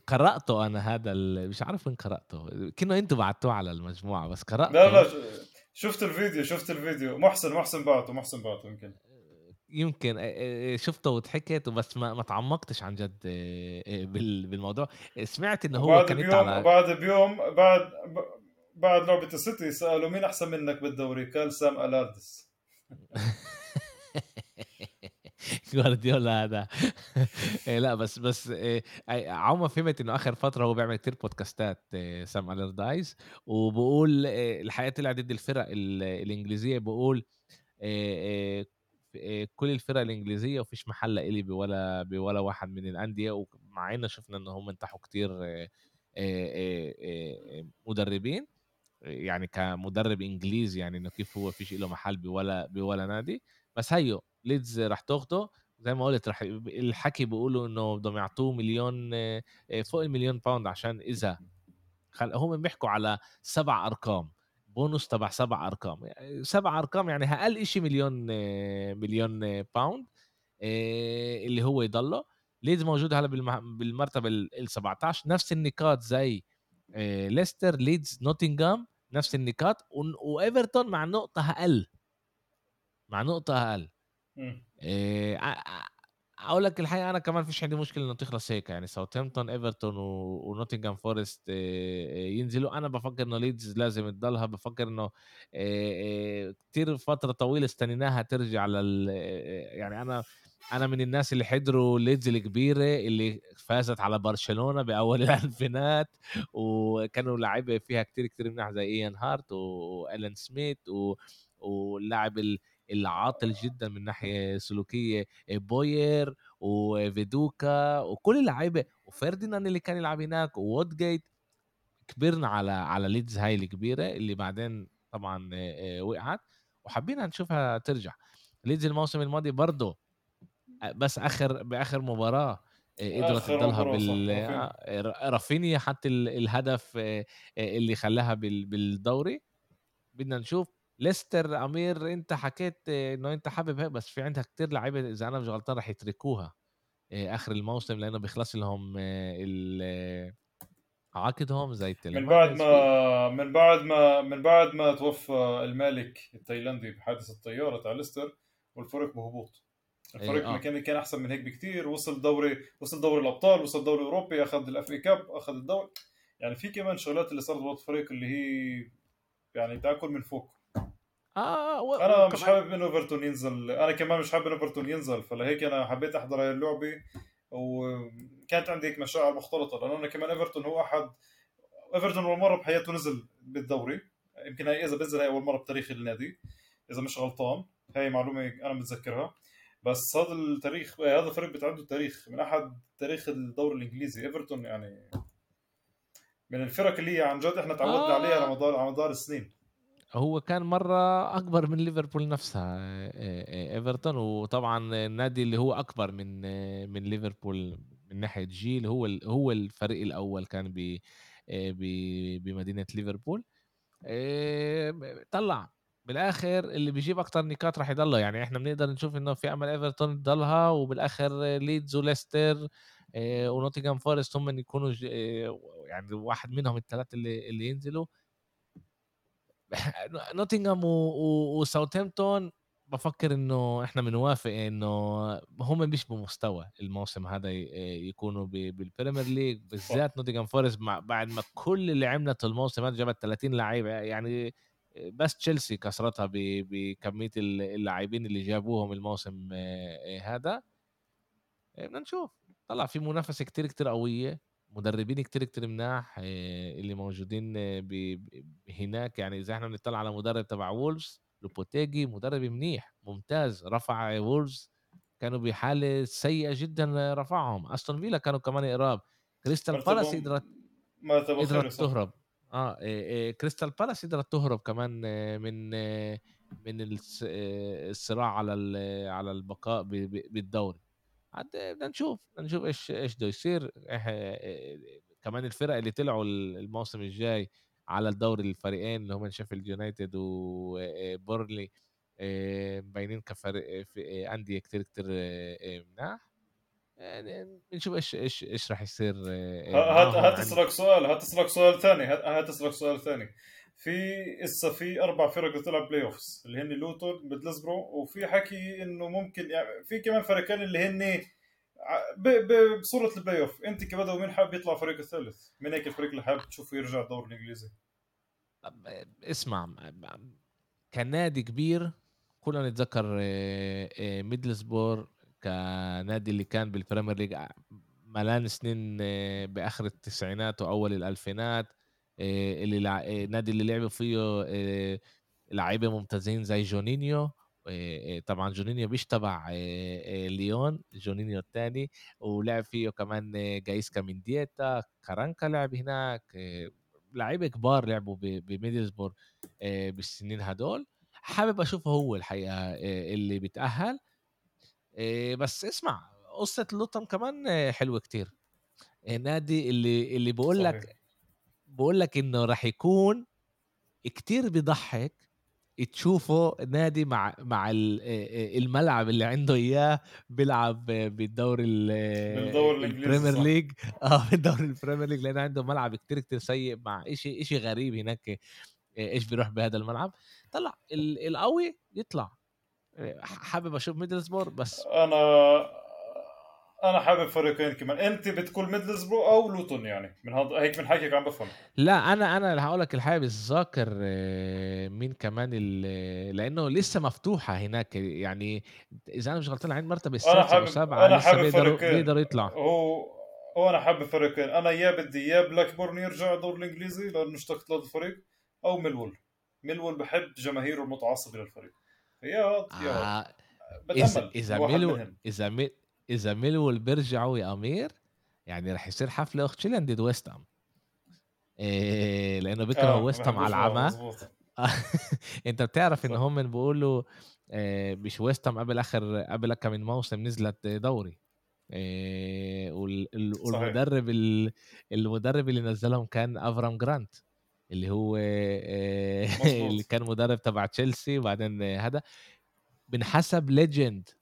قرأته أنا هذا مش عارف وين قرأته. كنا أنتوا بعتوه على المجموعة بس قرأته. لا لا شفت الفيديو شفت الفيديو. محسن محسن بعته محسن بعته يمكن. يمكن شفته وضحكت بس ما ما تعمقتش عن جد بالموضوع. سمعت انه هو بعد كان بيوم على... بعد بيوم بعد بعد لعبة السيتي سالوا مين أحسن منك بالدوري؟ قال سام الاردس جوارديولا هذا. لا بس بس عمر فهمت إنه آخر فترة هو بيعمل كتير بودكاستات سام الردايز وبقول الحقيقة طلع ضد الفرق الإنجليزية. بقول كل الفرق الإنجليزية وفيش محل الي بولا بولا واحد من الأندية ومع ان شفنا إن هم انتحوا كتير إيه إيه مدربين يعني كمدرب انجليزي يعني إنه كيف هو فيش له محل بولا بولا نادي بس هيو ليدز راح تاخده زي ما قلت راح الحكي بيقولوا إنه بدهم يعطوه مليون فوق المليون pound عشان إذا. هم بيحكوا على سبع أرقام بونص تبع سبع أرقام سبع أرقام يعني أقل شيء مليون مليون pound اللي هو يضله. ليدز موجود هلأ بالمرتبة ال 17 نفس النقاط زي ليستر ليدز نوتنغهام نفس النقاط وإيفرتون مع نقطة أقل. مع نقطة أقل. إيه أقول لك الحقيقة أنا كمان فيش عندي مشكلة انه تخلص هيك يعني ساوثهامبتون ايفرتون ونوتنغهام فورست ينزلوا. أنا بفكر إنه ليدز لازم تضلها بفكر إنه إيه كثير فترة طويلة استنيناها ترجع لل يعني أنا أنا من الناس اللي حضروا ليدز الكبيرة اللي فازت على برشلونة بأول الألفينات وكانوا لعيبة فيها كتير كتير منيح زي ايان هارت وألان سميث و... واللاعب العاطل جدا من ناحية سلوكية بوير وفيدوكا وكل اللعيبة وفرديناند اللي كان يلعب هناك وودجيت كبرنا على على ليدز هاي الكبيرة اللي بعدين طبعا وقعت وحبينا نشوفها ترجع. ليدز الموسم الماضي برضه بس آخر بآخر مباراة قدرت تضلها بال آه، رافينيا. حتى الهدف اللي خلاها بالدوري. بدنا نشوف ليستر أمير أنت حكيت إنه أنت حابب هيك بس في عندها كتير لعيبة إذا أنا مش غلطان رح يتركوها آخر الموسم لأنه بيخلص لهم عقدهم زي من بعد ما من بعد ما من بعد ما توفى المالك التايلاندي بحادث الطيارة تاع ليستر والفريق بهبوط. الفريق إيه آه. كان كان أحسن من هيك بكثير وصل دوري وصل دوري الأبطال وصل دوري اوروبي أخذ ال FA Cup أخذ الدوري. يعني في كمان شغلات اللي صارت بوقت الفريق اللي هي يعني تاكل من فوق. آه و... أنا مش حابب انه ايفرتون ينزل. أنا كمان مش حابب انه ايفرتون ينزل فلهيك أنا حبيت أحضر هاي اللعبة وكانت عندي هيك مشاعر مختلطة لأنه أنا كمان ايفرتون هو أحد ايفرتون أول مرة بحياته نزل بالدوري. يمكن هي إذا بنزل هي أول مرة بتاريخ النادي إذا مش غلطان. هاي معلومة أنا متذكرها. بس هذا التاريخ هذا الفريق بتعده التاريخ من أحد تاريخ الدوري الإنجليزي. ايفرتون يعني من الفرق اللي هي عن جد إحنا تعودنا آه. عليها على مدار على مدار السنين. هو كان مرة أكبر من ليفربول نفسها إيفرتون وطبعا النادي اللي هو أكبر من من ليفربول من ناحية جيل هو هو الفريق الأول كان ب بمدينة ليفربول. طلّع بالآخر اللي بيجيب أكتر نقاط راح يضلّه، يعني إحنا بنقدر نشوف إنه في أمل إيفرتون تضلها وبالآخر ليدز وليستر آآ ونوتنجهام فورست هم اللي يكونوا يعني واحد منهم ال3 اللي اللي ينزلوا. و وساوثهامبتون بافكّر إنه إحنا بنوافق إنه هم مش بمستوى الموسم هذا يكونوا ب بال Premier League صح. بالذات نوتنجهام فورست بعد ما كل اللي عملته الموسم هذا جابت 30 لعيبة يعني بس تشيلسي كسرتها ب بكمية ال اللاعبين اللي جابوهم الموسم آآ هذا. آآ بدنا نشوف، طلع في منافسة كتير، كتير قوية، مدربين كتير، كتير مناح آآ اللي موجودين ب هناك، يعني إذا إحنا بنطلع على مدرب تبع وولفز لوبوتيجي مدرب منيح، ممتاز، رفع وولفز كانوا بحالة سيئة جدًا رفعهم، أستون فيلا كانوا كمان قراب، كريستال بالاس قدرت قدرت تهرب. آه آآ آآ كريستال بالاس قدرت تهرب كمان آه، من آه، من الصراع على على البقاء بالدوري. عاد بدنا نشوف، بدنا نشوف إيش إيش بده يصير. إح آآ كمان الفرق اللي طلعوا ال الموسم الجاي على الدوري الفريقين اللي هم شيفيلد يونايتد و آآ بورنلي آآ مبينين كفريق كتير، كتير آآ مناح، آآ بنشوف إيش إيش إيش راح يصير هات هات عن اسألك سؤال هات اسألك سؤال ثاني هات اسألك سؤال ثاني. في هسه في أربع فرق بتلعب playoffs اللي هن لوتون ميدلسبرو وفي حكي إنه ممكن يعني في كمان فريقين اللي هن بصورة ال playoff أنت كبدوي مين حابب يطلع فريق الثالث؟ مين هيك الفريق اللي حابب تشوفه يرجع الدوري الإنجليزي؟ اسمع كنادي كبير كلنا نتذكر آآ آآ ميدلسبور كنادي اللي كان بال Premier League ع ملان سنين آه، بآخر التسعينات وأول الألفينات آآ اللي لع النادي اللي لعبوا فيه آآ لعيبة ممتازين زي جونينيو. طبعًا جونينيو مش تبع ليون، جونينيو التاني. ولعب فيه كمان غايزكا منديتا، كارانكا لعب هناك، آآ لعيبة كبار لعبوا ب بميدلسبرو آآ بالسنين هدول، حابب أشوفه هو الحقيقة آآ اللي بيتأهّل، آآ بس اسمع قصة لوتون كمان آه، حلوة كتير، النادي اللي اللي صحيح لك بيقول لك إنه راح يكون كتير بيضحّك تشوفه نادي مع مع الملعب اللي عنده إياه بيلعب بالدوري ال بالدوري الإنجليزي الPremier صح. League. آه بالدوري الPremier League لإنه عنده ملعب كتير، كتير سيء مع إشي إشي غريب هناك إيش بيروح بهذا الملعب، طلع ال القوي يطلع، حابب أشوف Middlesbrough بس أنا أنا حابب فريقين كمان. أنت بتقول ميدلسبرو أو لوتون يعني. من هذا هيك من حكيك عم بفهم. لأ أنا أنا اللي هاقول لك الحقيقة مش ذاكر مين كمان ال لإنه لسه مفتوحة هناك، يعني إذا أنا مش غلطان أنا السادسة أو بحسب السابعة أنا بحسب بيقدروا فريقين بيقدروا يطلعوا. هو هو أنا حابب فريقين أنا يا بدي يا بلاك بورن يرجع الدوري الإنجليزي لأنه اشتقت لهذا الفريق أو ميلوول ميلوول بحب جماهيره المتعصبة للفريق. يا يا آه إذا بتامل إذا بواحد ميلو منهم إذا مي إذا ميلوول بيرجعوا يا أمير يعني رح يصير حفلة أختشيليان ضد ويست هام آآ لإنه بيكرهوا آه ما ويست هام على العمى. أنت بتعرف إن صح هم بيقولوا آآ مش ويست هام قبل آخر قبل كم من موسم نزلت دوري. صحيح. والمدرب ال المدرب اللي نزّلهم كان أفرام جرانت اللي هو آآ اللي كان مدرب تبع تشيلسي وبعدين هذا. بنحسب legend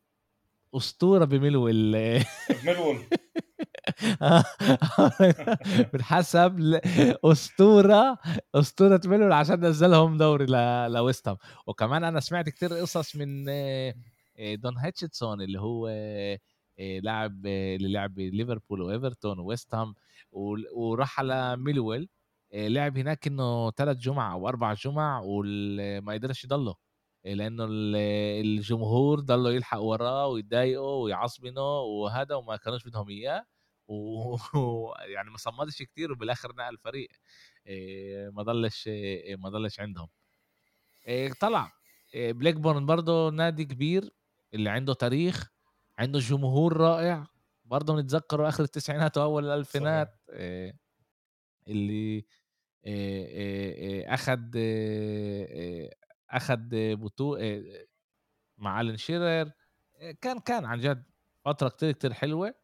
أسطورة بميلوول ميلوول آه، بنحسب ل أسطورة أسطورة ميلوول عشان نزّلهم دوري ل لويست هام، وكمان أنا سمعت كتير قصص من آآ دون هيتشسون اللي هو آآ لاعب آه، اللي لعب بليفربول وإيفرتون وويست هام ول وراح على ميلوول لعب هناك إنه 3 جُمع أو 4 جُمع وال ما قدرش يضلّه، لإنه ال الجمهور ضلّوا يلحقوا وراه ويضايقوا ويعصبنوا وهذا وما كانوش بدهم إياه. ويعني ما صمّدش كتير وبالآخر نقل فريق. آآ ما ضلش آآ ما ضلش عندهم. طلع. آآ بلاكبورن برضه نادي كبير اللي عنده تاريخ، عنده جمهور رائع، برضه بنتذكّره آخر التسعينات الألفينات. آآ اللي آآ آآ أخد آآ أخد بطو آآ مع ألان شيرر، كان كان عن جد فترة كتير، كتير حلوة.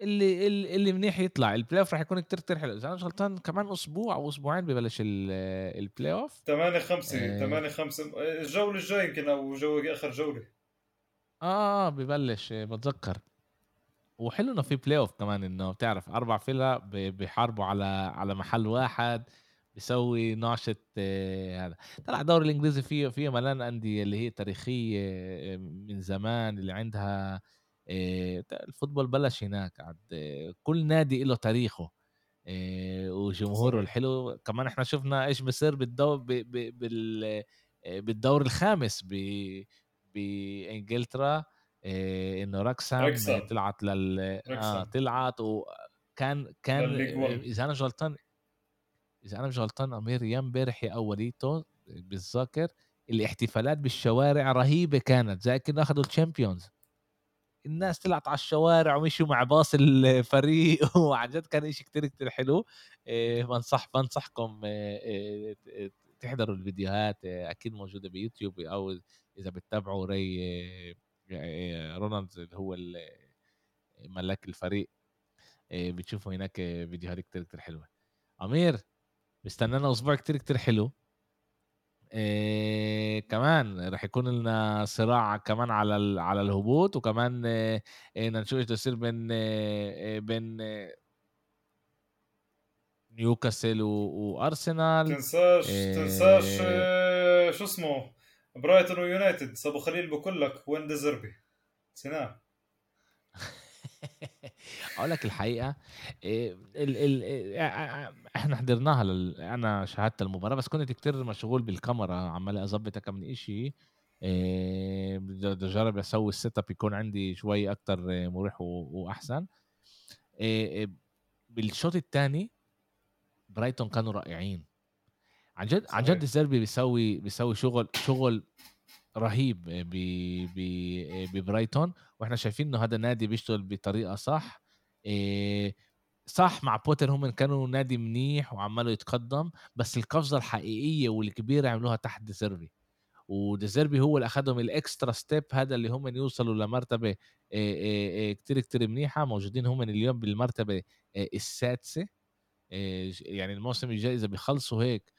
اللي ال اللي منيح يطلع. البلاي اوف راح يكون كتير كتير حلو. إذا أنا مش غلطان كمان أسبوع أو أسبوعين ببلش البلاي اوف 8 5 آه 8 5 الجولة الجاية يمكن أو جو آخر جولة. آه ببلش آه، بتذكر. وحلو إنه في بلاي اوف كمان إنه بتعرف أربع فرق بيحاربوا على على محل واحد. بيسوي نعشة آه، هذا. طلع الدوري الإنجليزي فيه فيه ملان أندية اللي هي تاريخية آه، من زمان اللي عندها آه، ال football بلش هناك عاد آه، كل نادي له تاريخه آه، وجمهوره الحلو. كمان إحنا شفنا إيش بصير بالدور بال آه، بالدور الخامس ب- بإنجلترا آه، إنه ريكسهام طلعت لل آه ريكسهام. طلعت وكان كان لل league آه، 1 إذا أنا غلطان إذا أنا مش غلطان أمير يا امبارح يا أوليته بالذاكر الاحتفالات بالشوارع رهيبة كانت زي كانه اخذوا ال Champions الناس طلعت على الشوارع ومشوا مع باص الفريق وعن جد كان شيء كتير كتير حلو. إيه، بنصح بنصحكم إيه، إيه، تحضروا الفيديوهات أكيد موجودة بيوتيوب أو إذا بتتابعوا ري رونالدز اللي هو ملاك الفريق. بتشوفوا هناك فيديوهات كتير كتير حلوة. أمير! بستنانا أسبوع كتير كتير حلو. إيه كمان رح يكون لنا صراع كمان على ال- على الهبوط وكمان إيه إيه، بدنا نشوف إيش يصير بين إيه إيه، بين إيه، نيوكاسل وأرسنال. تنساش تنساش إيه آه، شو اسمه؟ برايتون ويونايتد ابو خليل بقول لك وين ديزربي سنان أقول لك الحقيقة إيه ال ال إيه، إحنا حضرناها لل... أنا شاهدت المباراة بس كنت كتير مشغول بالكاميرا عمال أظبط كم من إيه بدي اجرب أسوي ال setup يكون عندي شوي أكتر مريح و... وأحسن. إيه بالشوط الثاني برايتون كانوا رائعين. عن جد عن جد ديزيربي بيسوي بيسوي شغل شغل رهيب ببرايتون وإحنا شايفين إنه هذا النادي بيشتغل بطريقة صح. إيه صح مع بوتر هم كانوا نادي منيح وعمالوا يتقدم بس القفزة الحقيقية والكبيرة عملوها تحت ديزيربي وديزيربي هو اللي اخذهم ال extra step هذا اللي هم يوصلوا لمرتبة إيه إيه كتير كتير منيحة. موجودين هم اليوم بالمرتبة السادسة. يعني الموسم الجاي إذا بيخلصوا هيك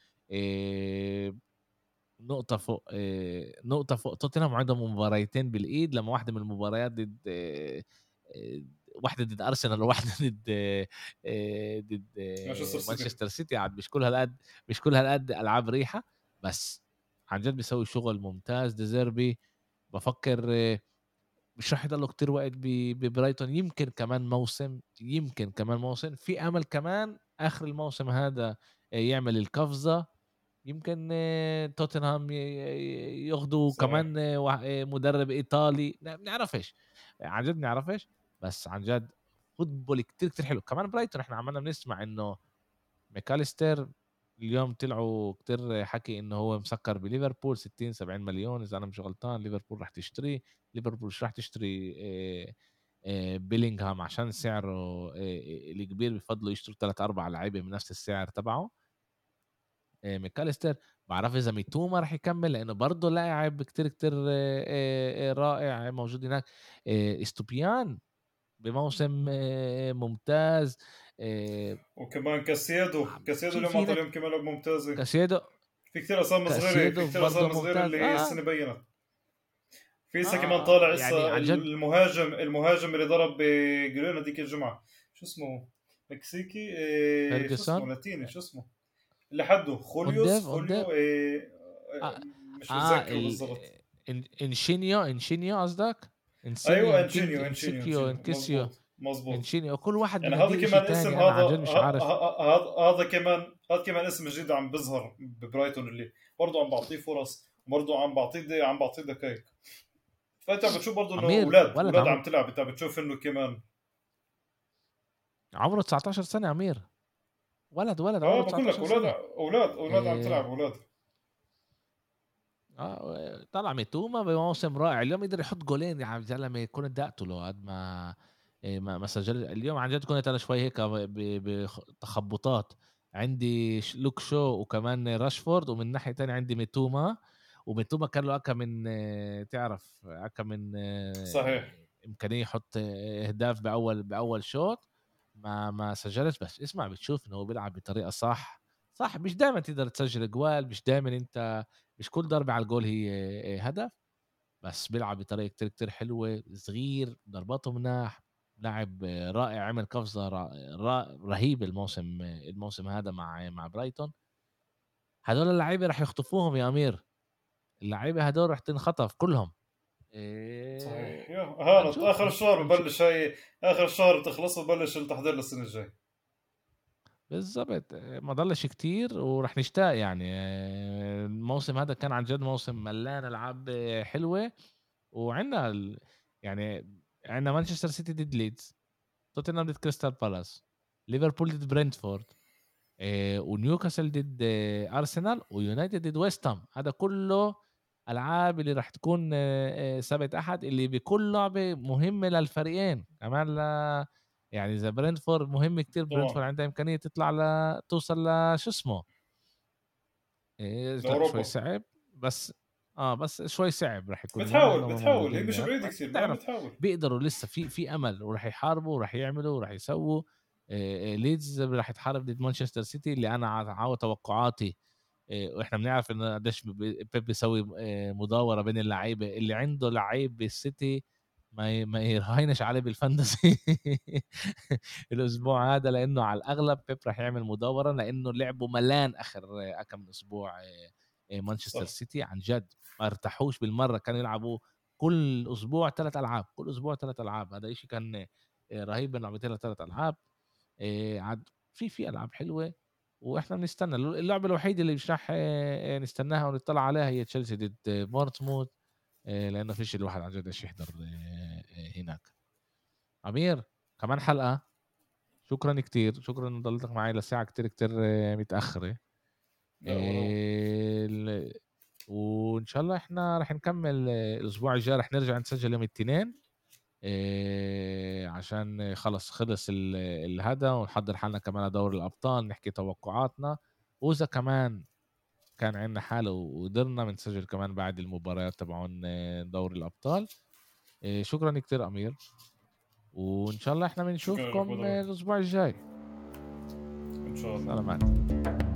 نقطة فوق آآ، نقطة فوق. توتنهام وعندهم مباريتين بالإيد. لمّا واحدة من المباريات ضد آآ، واحدة ضد أرسنال وواحدة ضد ضد مانشستر سيتي. عاد مش كل هالقد مش كل هالقد ألعاب ريحة، بس عن جد بيسوي شغل ممتاز. ديزيربي بافكر مش راح يضلوا كتير وقت ببرايتون. يمكن كمان موسم، يمكن كمان موسم، في أمل كمان آخر الموسم هذا يعمل القفزة. يمكن آه، توتنهام ي- ي- ياخدوا صحيح. كمان آه، آه، مدرب إيطالي. ما بنعرفش عن جد بنعرفش بس عن جد football كتير كتير حلو. كمان برايتون إحنا عمالنا بنسمع إنه ماكاليستر اليوم طلعوا كتير حكي إنه هو مسكر بليفربول 60 70 مليون إذا أنا مش غلطان. ليفربول راح تشتريه ليفربول مش راح تشتري آه، بيلينغهام عشان سعره الكبير بفضلوا يشتروا ثلاث أربع لعيبة بنفس السعر تبعه. آه، ماكاليستر بعرف إذا ميتوما راح يكمل لأنه برضه لاعب كتير كتير آه، آه، آه، رائع موجود هناك. آه، إستوبيان بموسم آه، ممتاز. آه، وكمان كاسيادو. كاسيادو في اليوم هناك اليوم كمان لعبة ممتازه كاسيدو في كثير اسامي صغيره في كاسيدو كثير اسامي صغيره ممتاز اللي هي آه. السنة بينت في هسه كمان طالع يعني هسه عن جد المهاجم المهاجم اللي ضرب بجرينا ديك الجمعة. شو اسمه؟ مكسيكي إيه شو اسمه؟ لاتيني شو اسمه؟ اللي حده خوليوس خوليو إيه مش آه متذكره ال... بالضبط إن- انشينيو انشينيو قصدك؟ أيوه إنشينيو إنشينيو انكسيو مزبوط إنشينيو. كل واحد يعني هذا كمان اسم هذا مش عارف. هذا كمان هذا كمان اسم جديد عم بيظهر ببرايتون اللي برضه عم بعطيه فرص وبرضه عم بعطيه عم بعطيه دقائق فأنت عم بتشوف برضه إنه أولاد أولاد عم تلعب. أنت بتشوف إنه كمان. عمره 19 سنة امير ولد ولد آه بقول لك 19 أولاد أولاد أولاد عم تلعب إيه أولاد. آه طلع ميتوما بموسم رائع. اليوم قدر يحط جولين يا زلمه كنت دقته قد ما إيه ما ما سجل. اليوم عن جد كنت أنا شوي هيك بتخبطات. عندي لوك شو وكمان راشفورد ومن ناحية تانية عندي ميتوما. وميتوما كان له أكا من آه، تعرف أكا من صحيح. إمكانية يحط إهداف بأول بأول شوط ما ما سجلش بس اسمع بتشوف إنه هو بيلعب بطريقة صح. صح مش دائما تقدر تسجل جوال مش دائما أنت مش كل ضربة على الجول هي هدف. بس بيلعب بطريقة كتير كتير حلوة صغير ضرباته مناح لاعب رائع عمل قفزة رهيبة الموسم الموسم هذا مع مع برايتون. هدول اللعيبة رح يخطفوهم يا أمير. اللعيبة هدول رح تنخطف كلهم. صحيح يا هانت آخر الشهر ببلش هي آخر الشهر تخلص وبلش التحضير للسنة الجاي بالضبط. ما ضلش كتير ورح نشتاق يعني. الموسم هذا كان عن جد موسم ملان ألعاب حلوة. وعندنا ال... يعني عندنا مانشستر سيتي ضد ليدز توتنهام ضد كريستال بالاس ليفربول ضد برنتفورد ونيوكاسل ضد ارسنال ويونايتد ضد ويست هام كله العاب اللي راح تكون سبت أحد اللي بكل لعبه مهمه للفريقين. كمان ل يعني إذا برنتفورد مهم كتير برنتفورد عندها إمكانية تطلع ل توصل لشو اسمه؟ إيه شوي صعب بس آه بس شوي صعب راح يكون بتحاول بتحاول. هي مش بعيد كثير بتحاول. بيقدروا لسه في في أمل وراح يحاربوا وراح يعملوا وراح يسووا. ليدز راح يتحارب ضد مانشستر سيتي اللي أنا عاود توقعاتي وإحنا بنعرف انه قديش بيب بيسوي مداورة بين اللعيبة اللي عنده لعيب بالسيتي ما ما يرهينش عليه بال fantasy الأسبوع هذا لأنه على الأغلب بيب راح يعمل مداورة لأنه لعبه ملان آخر كم أسبوع مانشستر سيتي عن جد. ما ارتاحوش بالمرة كانوا يلعبوا كل أسبوع ثلاث ألعاب كل أسبوع ثلاث ألعاب. هذا شيء كان رهيب بين لعبتين ثلاث ألعاب. عاد في في ألعاب حلوة. وإحنا بنستنى. اللعبة الوحيده اللي مش راح نستناها ونطلع عليها هي تشيلسي ضد بورتموث. لأنه فيش الواحد عن جد إيش يحضر هناك. أمير كمان حلقة. شكرا كتير. شكرا انه ضلتك معي لساعه كتير كتير متأخرة. وإن شاء الله إحنا رح نكمل الأسبوع الجاي. رح نرجع نسجل يوم الاثنين. إيه عشان خلص خلص الهدى ونحضر حالنا كمان لدور الأبطال نحكي توقعاتنا. وإذا كمان كان عندنا حالة وقدرنا بنسجل كمان بعد المباريات تبعون دوري الأبطال. إيه شكرا كتير أمير. وإن شاء الله إحنا بنشوفكم الأسبوع الجاي. إن شاء الله. سلامات.